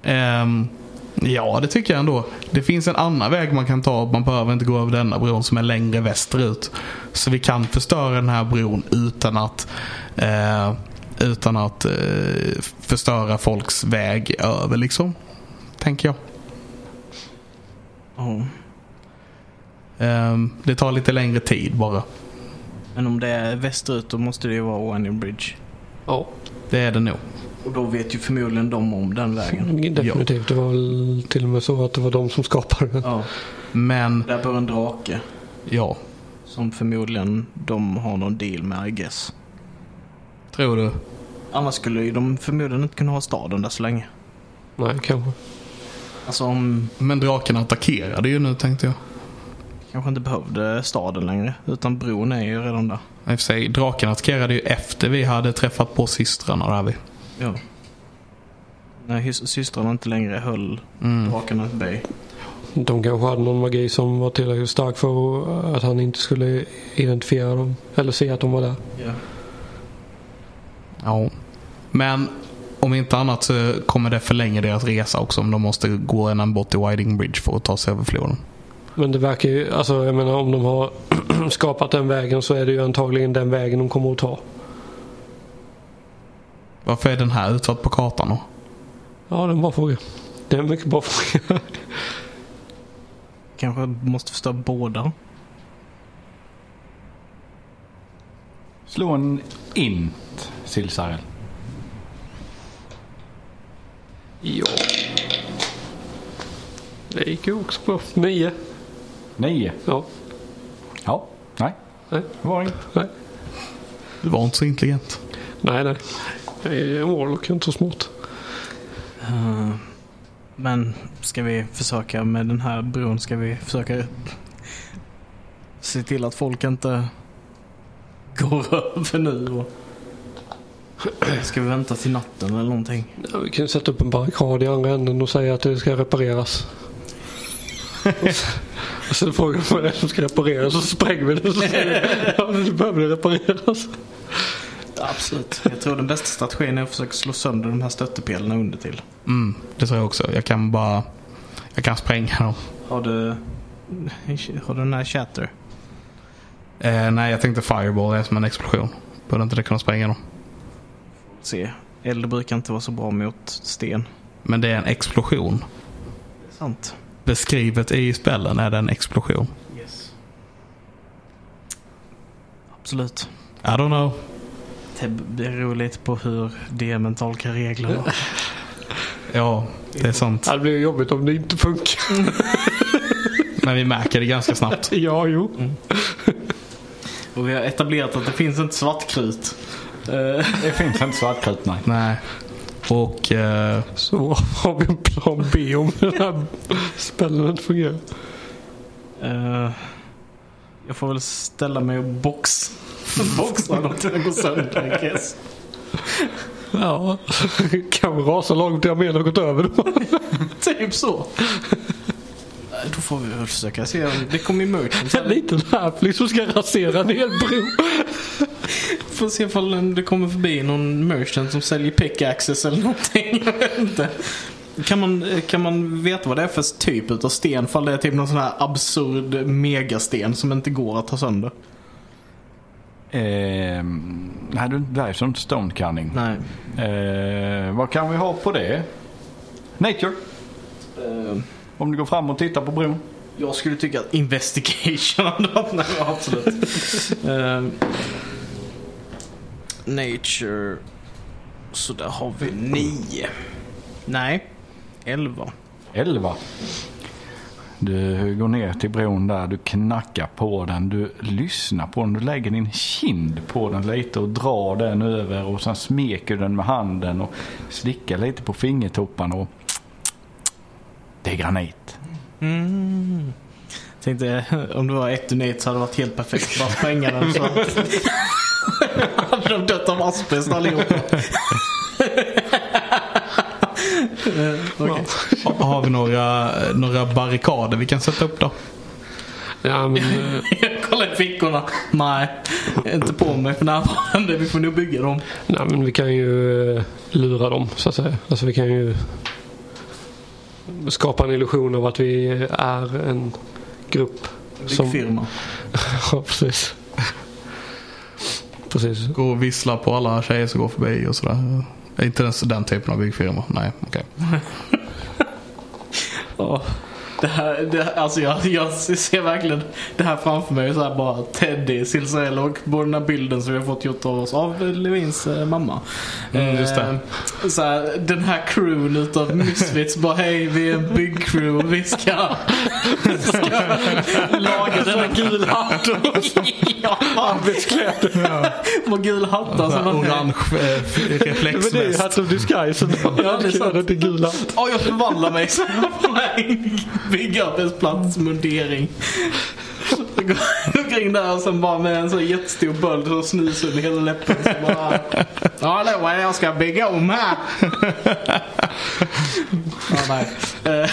Ehm, ja, det tycker jag ändå. Det finns en annan väg man kan ta. Man behöver inte gå över denna bron som är längre västerut. Så vi kan förstöra den här bron utan att eh, utan att eh, förstöra folks väg över liksom. Tänker jag.
Ja.
Ehm, det tar lite längre tid bara.
Men om det är västerut då måste det ju vara Winding Bridge.
Ja,
Det är det nog.
Och då vet ju förmodligen de om den vägen.
definitivt. Det var väl till och med så att det var de som skapade den.
Ja.
Men
Där bor en drake.
ja,
Som förmodligen de har någon deal med I guess.
tror du?
Annars skulle ju de förmodligen inte kunna ha staden där så länge.
Nej, kanske.
Alltså om
Men draken attackerade ju nu tänkte jag.
kanske inte behövde staden längre. Utan bron är ju redan där.
I och för sig, draken attackerade ju efter vi hade träffat på systrarna där vi.
Ja. När systrarna inte längre höll
Mm.
drakarna at bay.
De kanske hade någon magi som var tillräckligt stark för att han inte skulle identifiera dem. Eller se att de var där.
Ja.
Ja. Men om inte annat så kommer det förlänga deras resa också om de måste gå en bort till Whiting Bridge för att ta sig över floden.
Men det verkar ju, alltså jag menar om de har skapat den vägen så är det ju antagligen den vägen de kommer att ta.
Varför är den här utsatt på kartan då?
Ja, det är en bra fråga. Det är en mycket bra fråga.
Kanske måste förstöra båda.
Slå en int, Silsarel.
ja. Det gick ju också bra. Nio.
Nio.
Ja.
Nej,
Nej.
det var inget.
Nej,
Du var inte så intelligent.
nej. nej. Jag är warlock, inte så smart.
Eh, Men ska vi försöka med den här bron, ska vi försöka se till att folk inte går över nu? Och... Ska vi vänta till natten eller någonting?
Ja, vi kan sätta upp en barrikad i andra änden och säga att det ska repareras. och sen frågar man det är som ska repareras och så spränger vi det och så säger ja, nu behöver det repareras.
Absolut. Jag tror den bästa strategin är att försöka slå sönder de här stöttepelarna under till.
Mm, det tror jag också. Jag kan bara... Jag kan spränga dem.
Har du, har du den här chatter?
Eh, nej, jag tänkte fireball är som en explosion. Borde inte det kunna spränga dem?
Se, eld brukar inte vara så bra mot sten.
Men det är en explosion.
Det är sant.
Beskrivet i spellen är det en explosion.
Yes. Absolut.
I don't know.
Det beror lite på hur DMen tolkar reglerna.
Ja, det är sant.
Det blir jobbigt om det inte funkar.
Men vi märker det ganska snabbt.
ja, jo.
Och vi har etablerat att det finns inte svartkrut. Eh,
Det finns inte svartkrut, nej.
Nej. Och... Eh,
Så har vi en plan B om den här spelen inte fungerar.
eh, jag får väl ställa mig och box. boxa dem till den går sönder, I guess.
Ja, kan rasa långt till armén har gått över då.
Typ så. Då får vi väl försöka se. om Det kommer merchants.
En liten halfling som ska rasera en hel bro.
Får se ifall det kommer förbi någon merchant som säljer pickaxes eller någonting. Jag vet inte. Kan man, kan man veta vad det är för typ utav sten? Fall det är typ någon sån här absurd megasten som inte går att ta sönder.
Eh, nej, det är sånt stone cunning.
Nej.
Eh, vad kan vi ha på det? Nature.
Eh,
Om du går fram och tittar på bron.
jag skulle tycka att investigation hade varit... Nej, absolut. Eh, nature. Så där har vi nio. Nej, elva.
11. Du går ner till bron där, du knackar på den, du lyssnar på den, du lägger din kind på den lite och drar den över och sen smeker du den med handen och slickar lite på fingertopparna och det är granit.
Mm. Tänkte om det var ett unit så hade det varit helt perfekt. Bara spränga den så hade de dött av asbest allihopa. Eh,
ha- har vi några, några barrikader vi kan sätta upp då?
Ja, men, eh,
Jag kollar i fickorna. Nej, inte på mig för närvarande. Vi får nog bygga dem.
nej, men vi kan ju eh, lura dem så att säga. Alltså vi kan ju skapa en illusion av att vi är en grupp. Som,
Byggfirma.
ja, precis. Precis.
Gå och vissla på alla tjejer som går förbi och sådär. Är Inte den, den typen av byggfirma. Nej, okej.
Ja. Det här, det, här- alltså jag, jag ser verkligen det här framför mig. Så här bara Teddy, Silsarell och på den här bilden som vi har fått gjort av oss av Levins eh, mamma.
Mm, just det.
Eh, så här, den här crewen utav Misfits bara hej vi är en byggcrew. Vi ska, ska laga denna gula hatt. ja,
Arbetskläder.
vad gul hattar.
Så
Så
här
man,
orange eh,
Men det är ju
reflexväst.
Hat of Disguise.
Ja, det är sant.
gula.
Ja, jag förvandlar mig så jag går omkring där och sen bara med en sån jättestor böld och snus under hela läppen. Så bara, ja, det jag ska bygga om här. Ja, nej. Eh,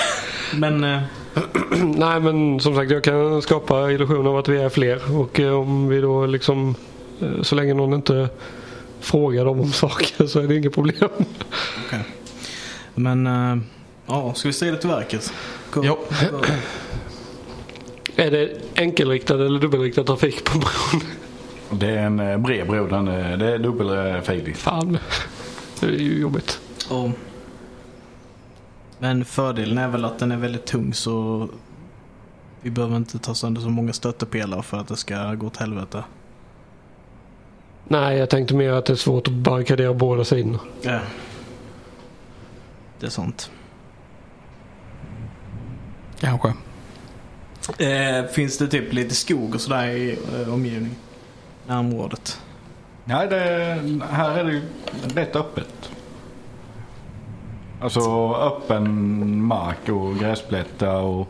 Men eh,
Nej men som sagt jag kan skapa illusion av att vi är fler. Och eh, om vi då liksom så länge någon inte frågar dem om saker så är det inget problem.
Men, eh, ja, ska vi säga det till verket? Go.
Jo.
Är det enkelriktad eller dubbelriktad trafik på bron?
Det är en eh, bred bro, den, är- det är dubbelfilig.
Fan. Det är ju jobbigt.
Och, men fördelen är väl att den är väldigt tung så vi behöver inte ta sönder så många stöttepelare för att det ska gå åt helvete.
Nej jag tänkte mer att det är svårt att barrikadera båda sidorna.
Ja. Det är sant.
Kanske.
Eh, finns det typ lite skog och sådär i eh, omgivning? Närområdet?
Nej, det, här är det ju rätt öppet. Alltså öppen mark och gräsplättar och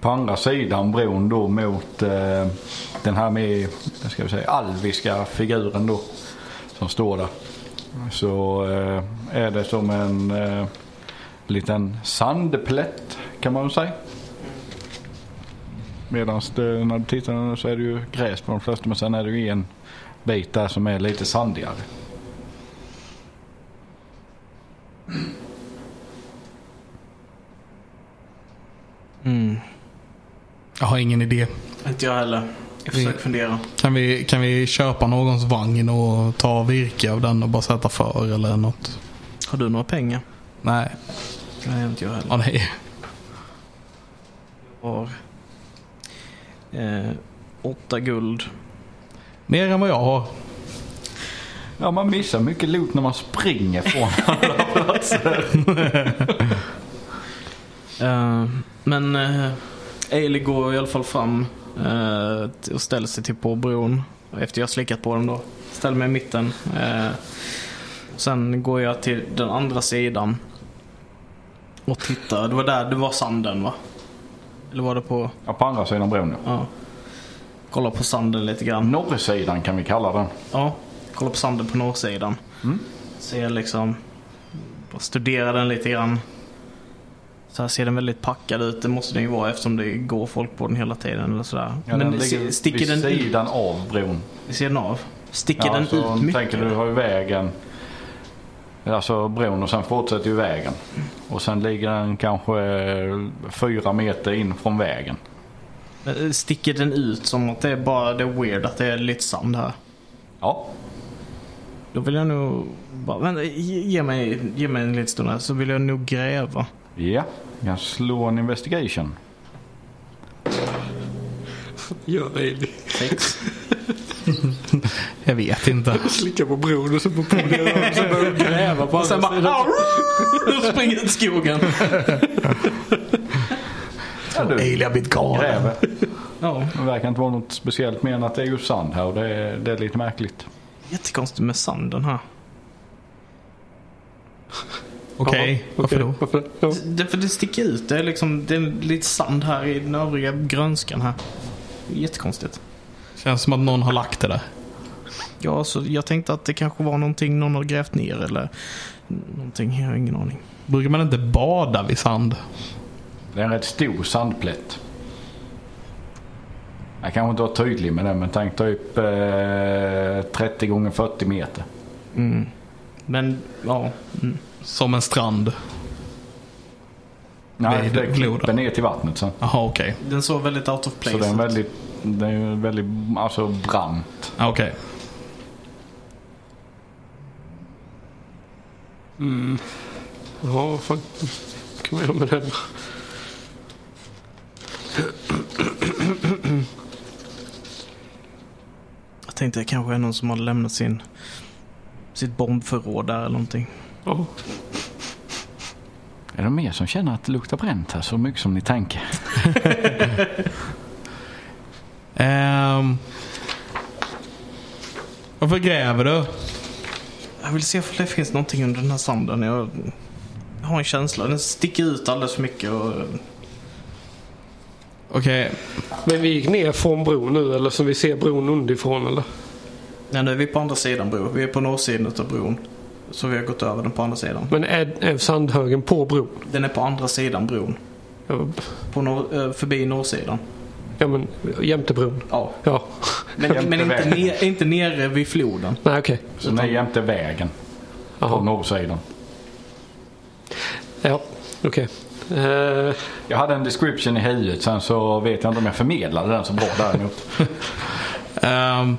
på andra sidan bron då mot eh, den här med, vad ska vi säga, alviska figuren då som står där. Så eh, är det som en eh, liten sandplätt kan man väl säga. Medan när du tittar så är det ju gräs på de flesta men sen är det ju en bit där som är lite sandigare.
Mm.
Jag har ingen idé.
Inte jag heller. Jag försöker fundera.
Kan vi, kan vi köpa någons vagn och ta virke av den och bara sätta för eller något?
Har du några pengar?
Nej.
Nej, inte jag heller.
Ja, nej.
Jag har eh, åtta guld.
Mer än vad jag har.
Ja man missar mycket loot när man springer från alla platser.
Eh, men eh, Ailey går i alla fall fram eh, och ställer sig till på bron. Efter jag har slickat på den då. Ställer mig i mitten. Eh, sen går jag till den andra sidan. Och tittar. Det var där, det var sanden va? Eller var det på,
Ja, på andra sidan bron ja.
ja. Kolla på sanden lite grann.
Norrsidan kan vi kalla den.
Ja, kolla på sanden på norrsidan.
Mm.
Ser liksom, studera den lite grann. Så här ser den väldigt packad ut. Det måste den ju vara eftersom det går folk på den hela tiden eller sådär.
Ja,
Men
den
se-
ligger
sticker
vid
den ut
sidan av bron.
vid sidan av? Sticker
Ja,
den ut mycket?
tänker du har ju vägen. Alltså bron och sen fortsätter ju vägen. Och sen ligger den kanske fyra meter in från vägen.
Eh, Sticker den ut som att det är bara det är weird att det är lite sand här?
Ja,
Då vill jag nog bara, vänta, ge, ge, mig, ge mig en liten stund här så vill jag nog gräva.
ja. Jag slår en investigation.
Gör det.
Sex.
Jag vet inte.
Slicka på bron och så på podiet och så börjar de gräva på
Och sen
andra
bara,
sidan.
och springer ut i skogen.
Ailey har blivit galen.
gräver.
Ja,
Det verkar inte vara något speciellt mer än att det är just sand här och det är, det är lite märkligt.
jättekonstigt med sanden här.
Okej,
Jaha,
varför då?
Varför det? Ja.
Det, för det sticker ut. Det är, liksom, det är lite sand här i den övriga grönskan här. Jättekonstigt.
Känns som att någon har lagt det där.
Ja, så jag tänkte att det kanske var någonting någon har grävt ner eller någonting. Jag har ingen aning.
Brukar man inte bada vid sand?
Det är en rätt stor sandplätt. Jag kanske inte var tydlig med det men tänk typ eh, 30 gånger 40 meter.
Mm. Men, ja. Mm.
Som en strand?
Nej, det klipper ner till vattnet sen.
Jaha, okej.
Den såg väldigt out of place
Så det är väldigt, det är väldigt alltså brant.
Ah, Okej.
Ja, vad fan kan man göra med den?
Jag tänkte det kanske är någon som har lämnat sin, sitt bombförråd där eller någonting.
Ja.
Är det mer som känner att det luktar bränt här så mycket som ni tänker?
Ehm. varför gräver du?
Jag vill se om det finns någonting under den här sanden. Jag, har en känsla. Den sticker ut alldeles för mycket. Och,
Okej,
Men vi gick ner från bron nu eller så vi ser bron underifrån eller?
nej, nu är vi på andra sidan bron. Vi är på norrsidan av bron. Så vi har gått över den på andra sidan.
Men är, är sandhögen på bron?
Den är på andra sidan bron.
Ja,
På norr, eh, förbi norrsidan.
Ja men jämte bron.
Ja.
Ja.
Men, men inte, ner, inte nere vid floden.
Nej okej.
Så ni är jämte vägen på
Jaha.
norrsidan.
Ja okej. Eh,
Jag hade en description i huvudet sen så vet jag inte om jag förmedlade den så bra däremot.
Ehm.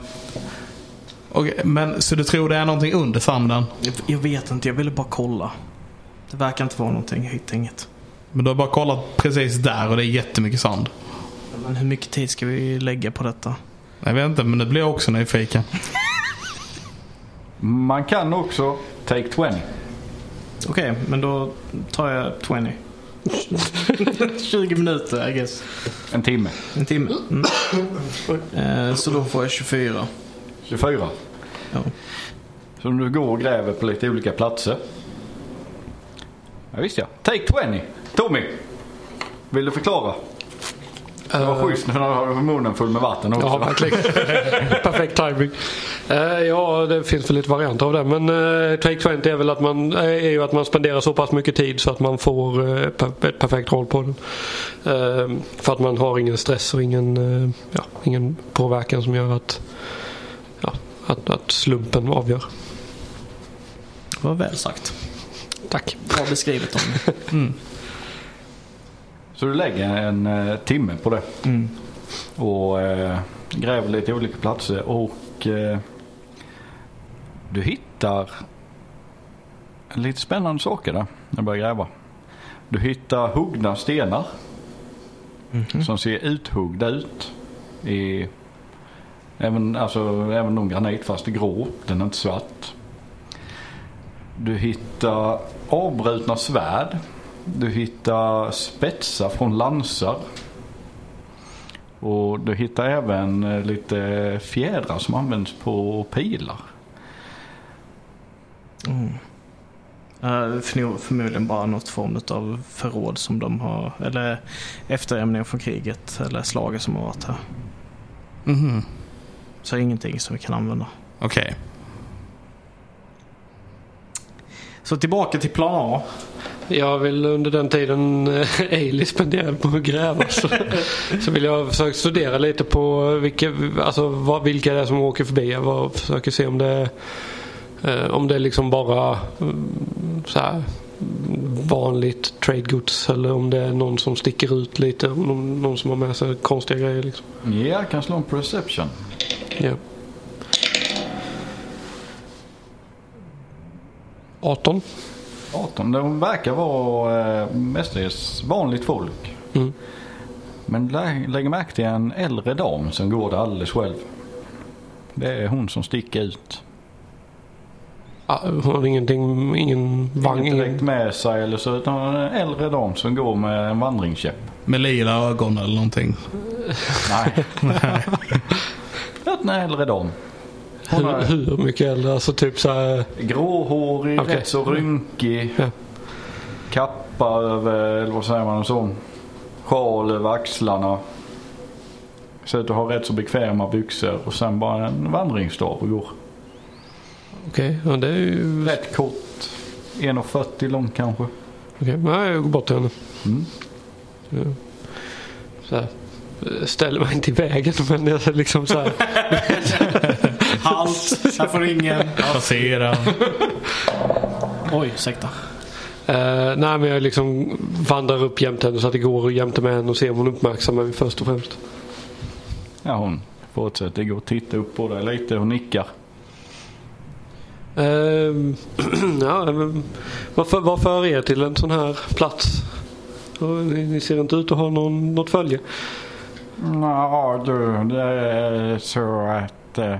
Okej, men så du tror det är någonting under sanden?
Jag, jag vet inte, jag ville bara kolla. Det verkar inte vara någonting, jag hittar inget.
Men du har bara kollat precis där och det är jättemycket sand.
Men hur mycket tid ska vi lägga på detta?
Jag vet inte, men det blir jag också nyfiken.
Man kan också take 20.
Okej, men då tar jag 20. 20 minuter I guess.
En timme.
En timme. Mm. Eh, så då får jag 24.
24.
Ja.
Så du går och gräver på lite olika platser. Ja, visst ja. Take 20. Tommy. Vill du förklara? Det var
Eh,
schysst när du har munnen full med vatten också.
Ja, verkligen. Perfekt timing. Eh, ja, det finns väl lite varianter av det. Men uh, Take 20 är väl att man, eh, är ju att man spenderar så pass mycket tid så att man får eh, ett perfekt roll på den. Eh, för att man har ingen stress och ingen, eh, ja, ingen påverkan som gör att, ja, att, att slumpen avgör.
Det var väl sagt.
Tack.
Bra beskrivet Tommy.
Så du lägger en eh, timme på det.
Mm.
Och eh, gräver lite olika platser och eh, du hittar lite spännande saker där när du börjar gräva. Du hittar huggna stenar som ser uthuggda ut. I, även, alltså, även de granit fast grå, den är inte svart. Du hittar avbrutna svärd. Du hittar spetsar från lansar. Och du hittar även eh, lite fjädrar som används på pilar.
Uh, förmodligen bara något form av förråd som de har. Eller efterämning från kriget. Eller slaget som har varit här.
Mhm.
Så ingenting som vi kan använda.
Okej.
Så tillbaka till plan A.
Jag vill under den tiden eh, Ailey spenderade på att gräva så, så vill jag försöka studera lite på vilka, alltså, vad, vilka det är som åker förbi. Jag var- försöker se om det är eh, om det är liksom bara mm, så här, vanligt tradegods eller om det är någon som sticker ut lite. Någon, någon som har med sig konstiga grejer. Liksom.
Ja, jag kan slå en perception.
Ja. 18.
18. De verkar vara eh, mestadels vanligt folk.
Mm.
Men lä- lägg märke till en äldre dam som går där alldeles själv. Det är hon som sticker ut.
Ah, hon har ingenting, ingen vagn.
Inget direkt med sig eller så. Utan en äldre dam som går med en vandringskäpp.
Med lila ögon eller någonting.
Nej. en äldre dam. Hon
hur,
är
hur mycket äldre? Alltså typ så här.
gråhårig,
Okej.
rätt så rynkig.
Ja.
Kappa över, eller vad säger man, en sån. Sjal över axlarna. Så att du har rätt så bekväma byxor och sen bara en vandringsstav och går.
Okej, ja, det är ju...
Rätt kort. 1,40 lång kanske.
Okej, nej, jag går bort till henne.
Mm.
Så här. Ställer mig inte i vägen men jag liksom så här.
Halt! Här får ingen.
Passera.
Oj, ursäkta.
Eh, nej men jag liksom vandrar upp jämte henne så att det går jämte med henne och ser om hon uppmärksammar mig först och främst.
Ja hon fortsätter gå och titta upp på dig lite och nickar.
Ehm, ja, men varför, vad för er till en sån här plats? Ni, ni ser inte ut att ha någon, något följe.
Ja du, det är så att eh,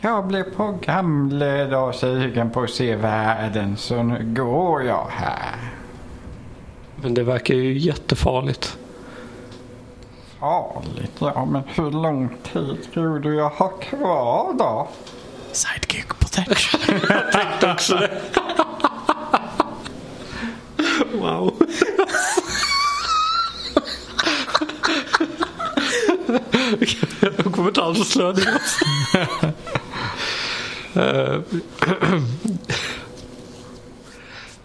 jag blev på gamle dag sugen på att se världen så nu går jag här.
Men det verkar ju jättefarligt.
Farligt, ja men hur lång tid tror du jag har kvar då?
Sidekick protection.
också det. wow. Jag kommer inte alls att slå ner Eh,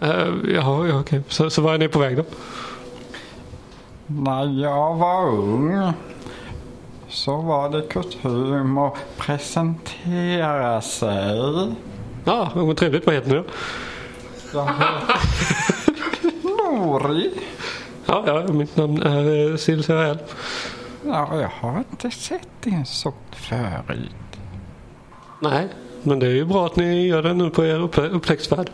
eh, Jaha, ja, okej. Så, så var är ni på väg då?
När jag var ung så var det kutym att presentera sig.
Ja, ah, vad trevligt. Vad heter ni då?
Jag heter Nori.
Ja, ja, mitt namn är eh, Sil Serael.
Ja, jag har inte sett din sort förut.
Nej, men det är ju bra att ni gör det nu på er upp, upptäcktsfärd.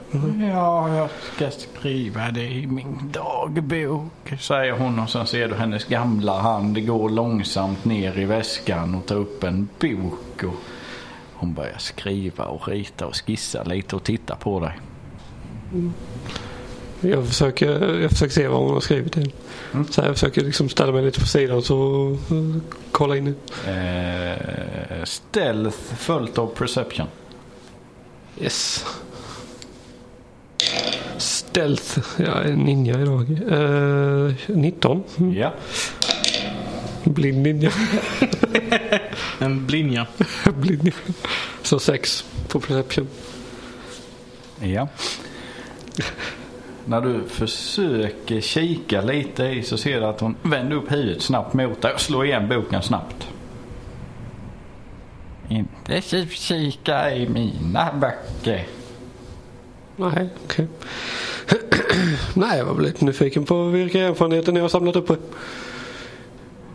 Ja, jag ska skriva det i min dagbok, säger hon och sen ser du hennes gamla hand gå långsamt ner i väskan och ta upp en bok. Och hon börjar skriva och rita och skissa lite och titta på dig.
Jag försöker, jag försöker se vad hon har skrivit till. Så här, jag försöker liksom ställa mig lite på sidan så uh, kolla in.
Eh, stealth följt av perception.
Yes. Stealth. Jag är ninja idag. Uh, 19. Mm.
Ja.
Blind ninja.
En blinja.
Blind ninja. Så 6 på perception.
Ja. När du försöker kika lite i så ser du att hon vänder upp huvudet snabbt mot dig och slår igen boken snabbt. Inte tjuvkika i mina böcker.
Nej, okej. Nej, jag var väl lite nyfiken på vilka erfarenheter ni har samlat upp.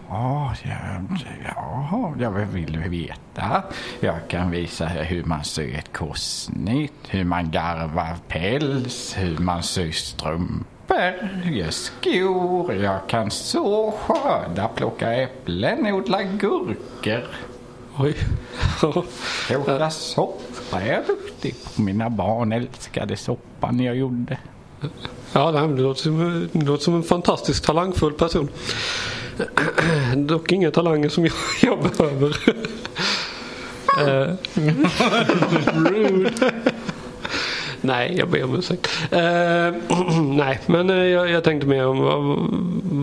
Ja, ja, ja, jag vill veta. Jag kan visa hur man syr ett korsnitt, hur man garvar päls, hur man syr strumpor, gör skor. Jag kan så skörda, plocka äpplen, odla gurkor.
Oj.
Koka soppa är jag duktig på. Mina barn älskade soppan jag gjorde.
Ja, det låter, som, det låter som en fantastiskt talangfull person. Dock inga talanger som jag, jag behöver. Eh, nej, jag ber om ursäkt. Eh, nej, men eh, jag, jag tänkte mer om var,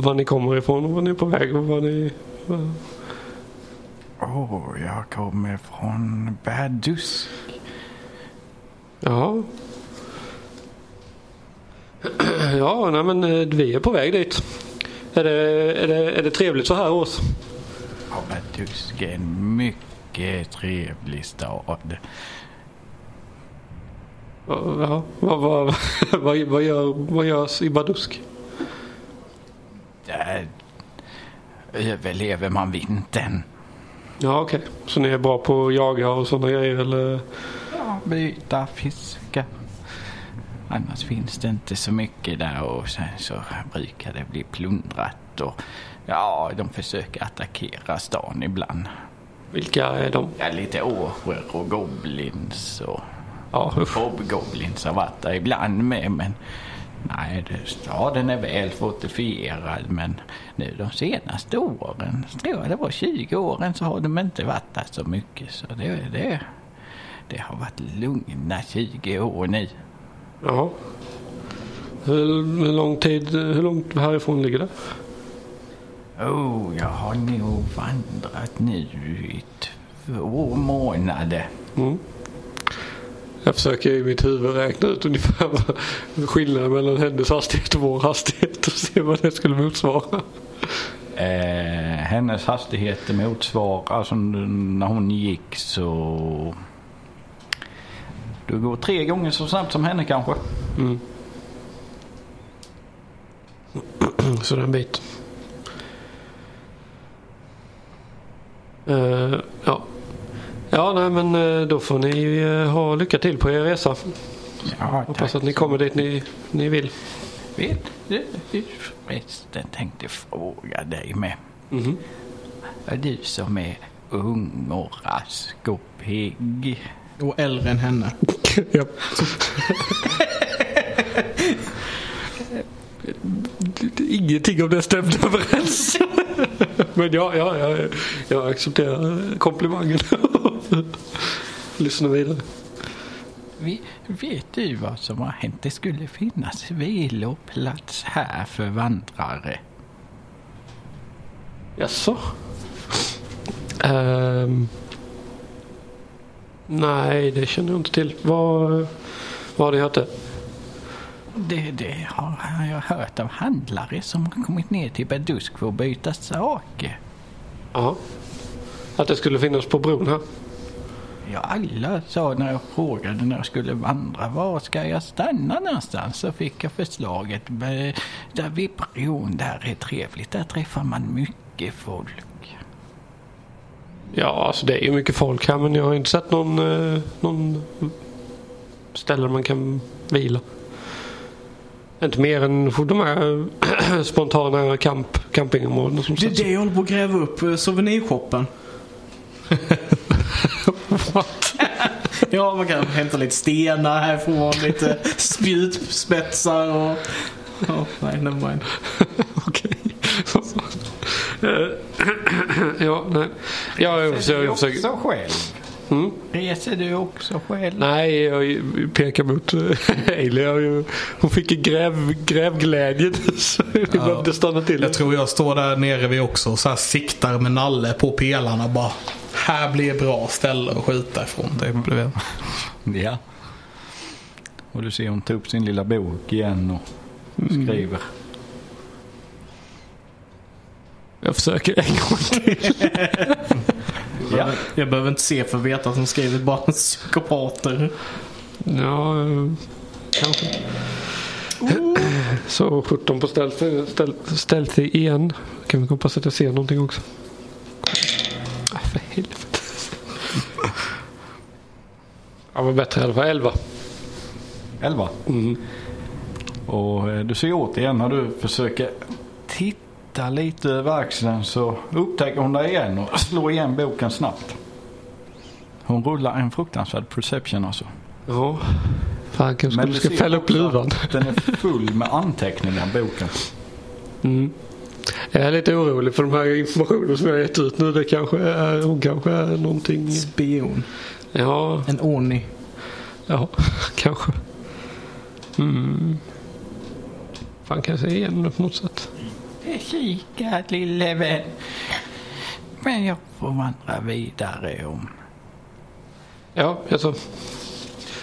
var ni kommer ifrån och var ni är på väg och vad ni... vad-
Oh, jag kommer från Badusk.
Ja. Ja, nej men eh, vi är på väg dit. Är det, är det, är det trevligt så här års?
Ja, Badusk är en mycket trevlig stad.
Ja, vad, vad, vad, vad, gör, vad görs i Badusk?
Där överlever man vintern.
Ja, okej. Så ni är bra på att jaga och sådana grejer eller?
Ja, byta, fiska. Annars finns det inte så mycket där och sen så brukar det bli plundrat och ja, de försöker attackera stan ibland.
Vilka är de?
Ja, lite årer och goblins och
Ja,
hobgoblins har varit där ibland med men nej, det, staden är väl fortifierad men nu de senaste åren, tror jag det var 20 åren så har de inte varit där så mycket så det, det, det har varit lugna 20 år nu.
Ja. Hur, hur lång tid, hur långt härifrån ligger det?
Oh, jag har nog vandrat nu i två månader.
Mm. Jag försöker i mitt huvud räkna ut ungefär vad skillnaden mellan hennes hastighet och vår hastighet och se vad det skulle motsvara.
Eh, hennes hastigheter motsvarar, alltså när hon gick så... Du går tre gånger så snabbt som henne kanske.
Så det är en bit. Eh, ja. Ja, nej men eh, då får ni eh, ha lycka till på er resa.
Ja,
Hoppas att ni kommer dit ni, ni vill.
Vet du, förresten tänkte fråga dig med.
Mhm.
Är du som är ung och rask och pigg?
Och äldre än henne.
ja. Ingenting av det stämde överens. Men ja, ja, ja, jag accepterar komplimangen. Lyssna vidare.
Vi- Vet du vad som har hänt? Det skulle finnas viloplats här för vandrare.
Jaså? Ehm. nej, det känner jag inte till. Vad, vad har ni hört det?
Det, det har jag hört av handlare som har kommit ner till Badusk för att byta saker.
Ja. Att det skulle finnas på bron här?
Ja, alla sa när jag frågade när jag skulle vandra, var ska jag stanna någonstans? Så fick jag förslaget, där vid bron, där är trevligt, där träffar man mycket folk.
Ja, alltså det är ju mycket folk här men jag har inte sett någon, eh, någon ställe man kan vila. Inte mer än de här spontana camp, campingområdena som
Det är det jag håller på att gräva upp. eh, Souvenirshoppen. Ja, man kan hämta lite stenar härifrån, lite spjutspetsar och... Ja, nej, nevermind.
Okej. Eh, ja, nej. Ja, jag försöker... Jag försöker.
också själv?
Mm?
Reser du också själv?
Nej, jag pekar mot eh, Ailey. Hon fick en gräv, grävglädje så vi behövde stanna till.
Jag tror jag står där nere vid också och så här siktar med nalle på pelarna bara. Här blir bra ställe att skjuta ifrån. Det blev
Ja. Och du ser hon tar upp sin lilla bok igen och skriver.
Jag försöker en gång till.
Ja.
Jag behöver inte se för att veta att de skrivit bara psykopater.
Ja, eh, kanske. Så 17 på stealthy, stealth, stealthy igen. Kan vi hoppas att jag ser någonting också. För helvete. Ja, men bättre i alla fall. 11.
11.
Mm.
Och eh, du ser återigen när du försöker titta lite över axeln så upptäcker hon dig igen och slår igen boken snabbt. Hon rullar en fruktansvärd perception alltså.
Ja. Fan, kanske du ska fälla upp luvan.
Den är full med anteckningar boken.
Mm. Jag är lite orolig för de här informationen som jag har gett ut nu. Det kanske är, hon kanske är någonting.
Spion.
Ja,
En Oni.
ja kanske. Mm. Fan kan jag säga igen det på något sätt.
Kika lille vän. Men jag får vandra vidare om.
Ja, alltså.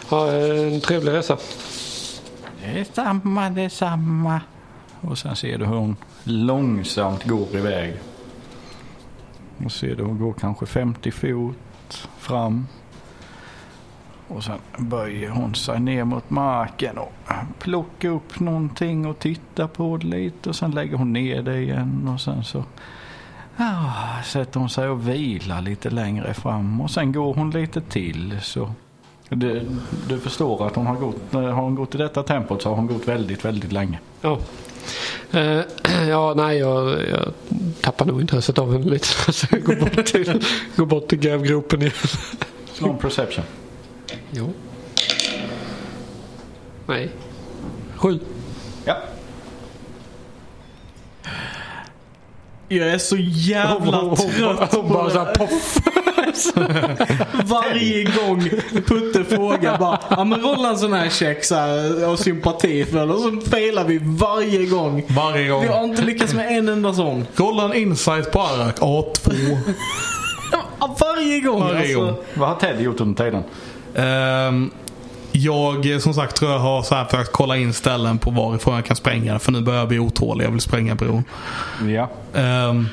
Ha en trevlig resa.
Detsamma, detsamma. Och sen ser du hur hon långsamt går iväg. Och ser du hon går kanske 50 fot fram. Och sen böjer hon sig ner mot marken och plockar upp någonting och tittar på det lite. Och sen lägger hon ner det igen och sen så ah, sätter hon sig och vilar lite längre fram. Och sen går hon lite till så du, du förstår att hon har gått, har hon gått i detta tempot så har hon gått väldigt, väldigt länge.
Ja. Eh, ja, nej, jag, jag tappar nog intresset av henne lite. Så jag går bort till, går bort till grävgropen igen.
Slå en perception.
Jo. Nej. Sju.
Ja.
Jag är så jävla trött
Hon
på
bara så här,
Varje gång Putte frågar bara Ja men rolla en sån här check så här, av sympati för. Och så failar vi varje gång.
Varje gång.
Vi har inte lyckats med en enda sån.
Rolla en insight på Arak. A2.
Ja, Varje gång
Varje
alltså.
gång.
Vad har Ted gjort under tiden?
Ehm, jag som sagt tror jag har så här försökt kolla in ställen på varifrån jag kan spränga. För nu börjar jag bli otålig. Jag vill spränga bron.
Ja.
Ehm,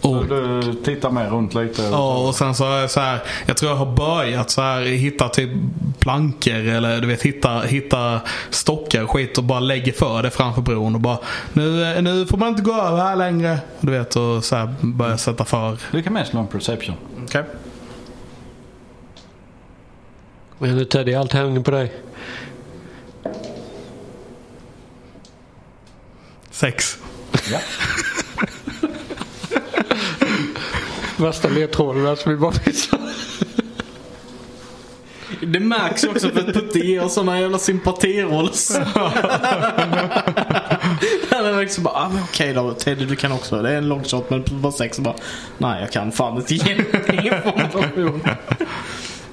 och,
Du tittar med runt lite.
ja, och sen så jag så här. Jag tror jag har börjat så här hitta typ plankor eller du vet hitta, hitta stockar och skit och bara lägger för det framför bron och bara nu, nu får man inte gå över här längre. Du vet och så här börja sätta för.
Du kan med slå en perception.
Okej.
Men nu Teddy, allt hänger på dig.
Sex.
Ja.
Värsta ledtråden som vi bara missar.
Det märks också för att Putte ger såna jävla sympatirolls. Han är liksom bara, ah, men okej då Teddy du kan också. Det är en long shot men bara sex och bara, nej jag kan fan inte ge information.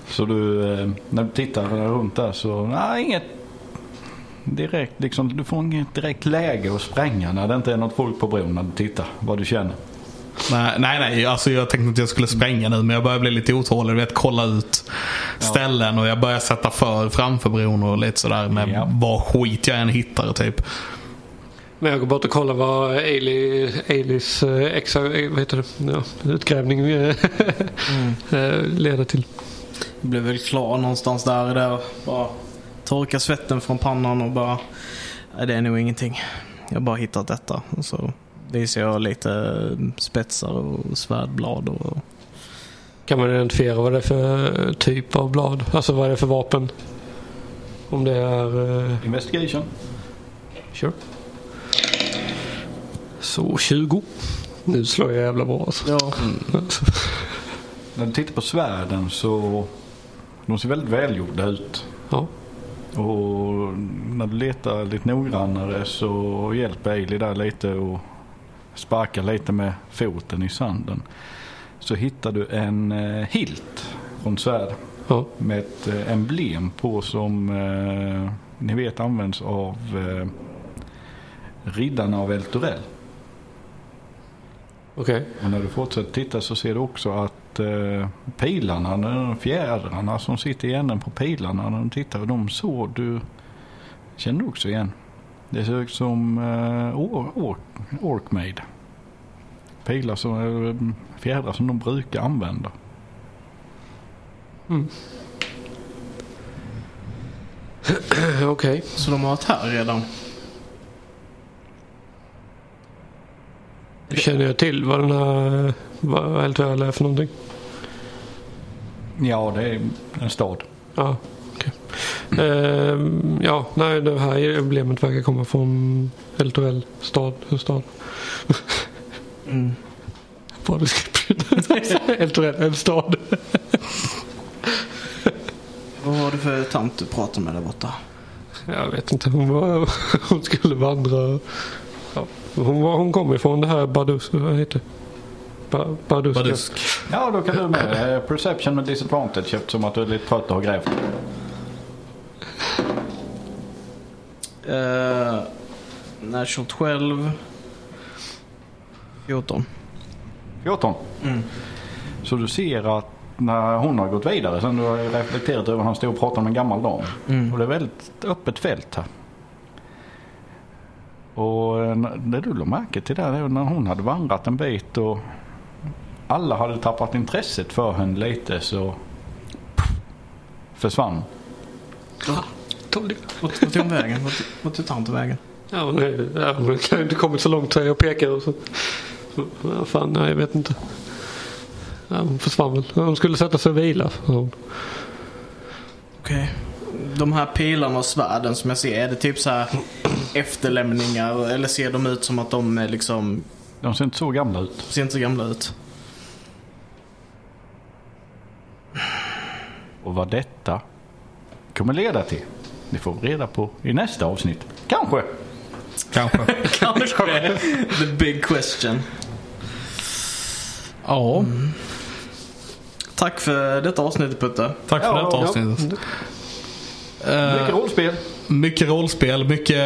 Så du, eh, när du tittar runt där så, nej inget direkt liksom. Du får inget direkt läge att spränga när det inte är något folk på bron när du tittar. Vad du känner.
Nej, nej, nej. Alltså jag tänkte att jag skulle spränga nu men jag börjar bli lite otålig. Du vet, kolla ut ställen och jag börjar sätta för framför bron och lite sådär med
Ja.
vad skit jag än hittar typ.
Men jag går bort och kollar vad Ailey, Aileys eh, exa, eh, vad heter det? Ja, utgrävning eh, eh, leder till.
Blev väl klar någonstans där, där. Bara torka svetten från pannan och bara, nej det är nog ingenting. Jag har bara hittat detta. Och så visar jag lite spetsar och svärdblad och
Kan man identifiera vad det är för eh, typ av blad? Alltså vad är det för vapen? Om det är... Eh,
Investigation.
sure. Så 20. Nu slår jag jävla bra alltså.
ja.
När du tittar på svärden så De ser väldigt välgjorda ut.
Ja.
Och när du letar lite noggrannare så hjälper Ailey där lite och sparkar lite med foten i sanden. Så hittar du en eh, hilt från svärd
Ja.
med ett eh, emblem på som eh, ni vet används av eh, riddarna av Eltorell.
Okej.
Och när du fortsätter titta så ser du också att eh, pilarna, de fjädrarna som sitter i änden på pilarna när du tittar, de så du känner du också igen. Det ser ut som eh, or, or, Orkmaid. Pilar som, eh, fjädrar som de brukar använda.
Okej.
Så de har varit här redan.
Känner jag till vad den här vad är för någonting?
Ja, det är en stad.
Ja, okej. Ehm, ja, nej det här emblemet verkar komma från Eltorell stad. stad.
Mm.
Bra description. Eltorell, en stad.
Vad var det för tant du pratade med där borta?
Jag vet inte, hon, var, hon skulle vandra. Ja, hon, var, hon kom ifrån det här Badus, vad heter? Ba, Baduska.
Badusk.
Ja, då kan du med eh, perception med disadvantage eftersom att du är lite trött och har grävt.
Uh, National 12. 14.
14.
Mm.
Så du ser att när hon har gått vidare sen du har reflekterat över att han stod och pratade med en gammal dam.
Mm.
Och det är väldigt öppet fält här. Och eh, det du lade märke till där är när hon hade vandrat en bit och alla hade tappat intresset för henne lite så försvann.
Tog det.
Vart tog hon vägen? Vart tog tanten vägen?
Ja, hon är- ja, hon har inte kommit så långt säger jag pekar. Och så. Ja, fan, nej, jag vet inte. Ja, hon försvann väl. Hon skulle sätta sig och vila.
Okej. De här pilarna och svärden som jag ser, är det typ så här efterlämningar? Eller ser de ut som att de är liksom,
De ser inte så gamla ut.
ser inte så gamla ut?
Och vad detta kommer leda till. Det får vi reda på i nästa avsnitt. Kanske.
Kanske.
Kanske. The big question.
Ja,
Tack för detta avsnittet Putte.
tack för
Ja,
detta
ja.
avsnittet.
Mycket
Eh,
rollspel.
mycket rollspel, mycket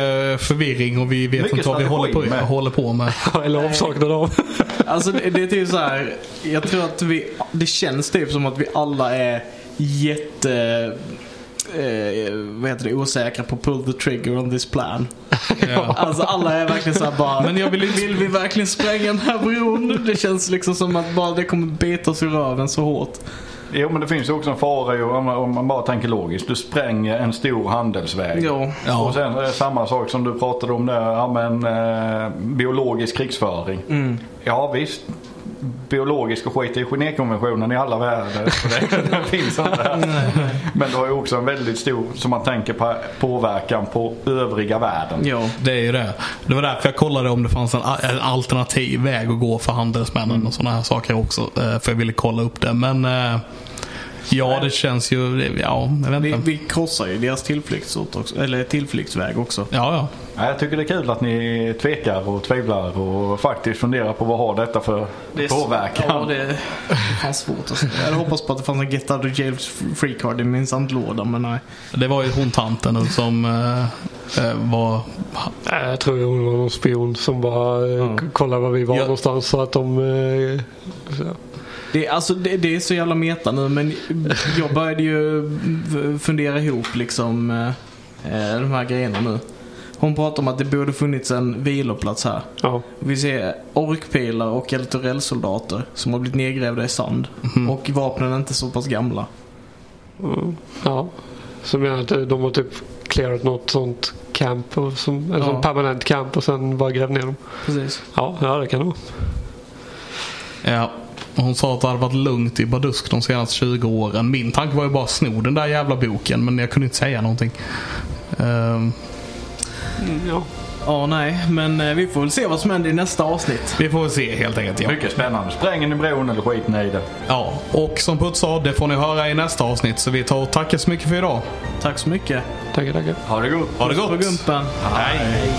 förvirring och vi vet
Mycket
inte vad vi håller på,
med.
håller på med.
Ja, Eller avsaknad av.
Alltså det, det är typ så här. Jag tror att vi, det känns typ som att vi alla är jätte, eh, vad heter det, osäkra på pull the trigger on this plan.
Ja.
Alltså alla är verkligen så här bara,
Men jag vill inte-
vill vi verkligen spränga den här bron? Det känns liksom som att bara det kommer bita oss i röven så hårt.
Jo men det finns ju också en fara ju om man, om man bara tänker logiskt. Du spränger en stor handelsväg.
Ja.
Ja.
Och sen är det samma sak som du pratade om där. Ja, men, eh, biologisk krigsföring.
Mm.
Ja visst. Biologisk och skit i Genèvekonventionen i alla det, det finns inte. Men du har ju också en väldigt stor, som man tänker på, påverkan på övriga världen.
Ja.
Det är ju det. Det var därför jag kollade om det fanns en, en alternativ väg att gå för handelsmännen och sådana här saker också. eh, För jag ville kolla upp det. Men eh, ja, det känns ju, ja, jag
Vi, vi krossar ju deras tillflyktsort också, eller tillflyktsväg också.
Ja, ja.
Ja, jag tycker det är kul att ni tvekar och tvivlar och faktiskt funderar på vad har detta för påverkan.
Ja, det, det fanns svårt. Alltså. Jag hade hoppats på att det fanns en Get Out of Jail Free Card i min sandlåda, men nej.
Det var ju hon tanten som eh, var...
Jag tror hon var någon spion som bara k- kollade var vi var
Ja.
någonstans. Så att de... Så.
Det, alltså, det, det är så jävla meta nu, men jag började ju fundera ihop liksom eh, eh, de här grejerna nu. Hon pratar om att det borde funnits en viloplats här.
Ja.
Vi ser orkpilar och eltorellsoldater som har blivit nedgrävda i sand. Och vapnen är inte så pass gamla.
Mm, ja. Så menar att eh, de har typ clearat något sånt camp. Och som, en
Ja.
sån permanent camp och sen bara grävt ner dem.
Precis.
Ja, ja det kan det vara.
Ja. Hon sa att det hade varit lugnt i Badusk de senaste 20 åren. Min tanke var ju bara att sno den där jävla boken men jag kunde inte säga någonting.
Mm, ja.
Ja, nej, men eh, vi får väl se vad som händer i nästa avsnitt.
Vi får väl se helt enkelt. Ja.
Mycket spännande. Spränger ni bron eller skiter ni i det?
ja. Och som Putt sa, det får ni höra i nästa avsnitt. Så vi tar och tackar så mycket för idag.
Tack så mycket.
Tackar, tackar.
Ha det gott.
Ha det
På
gott!
gumpen.
Hej!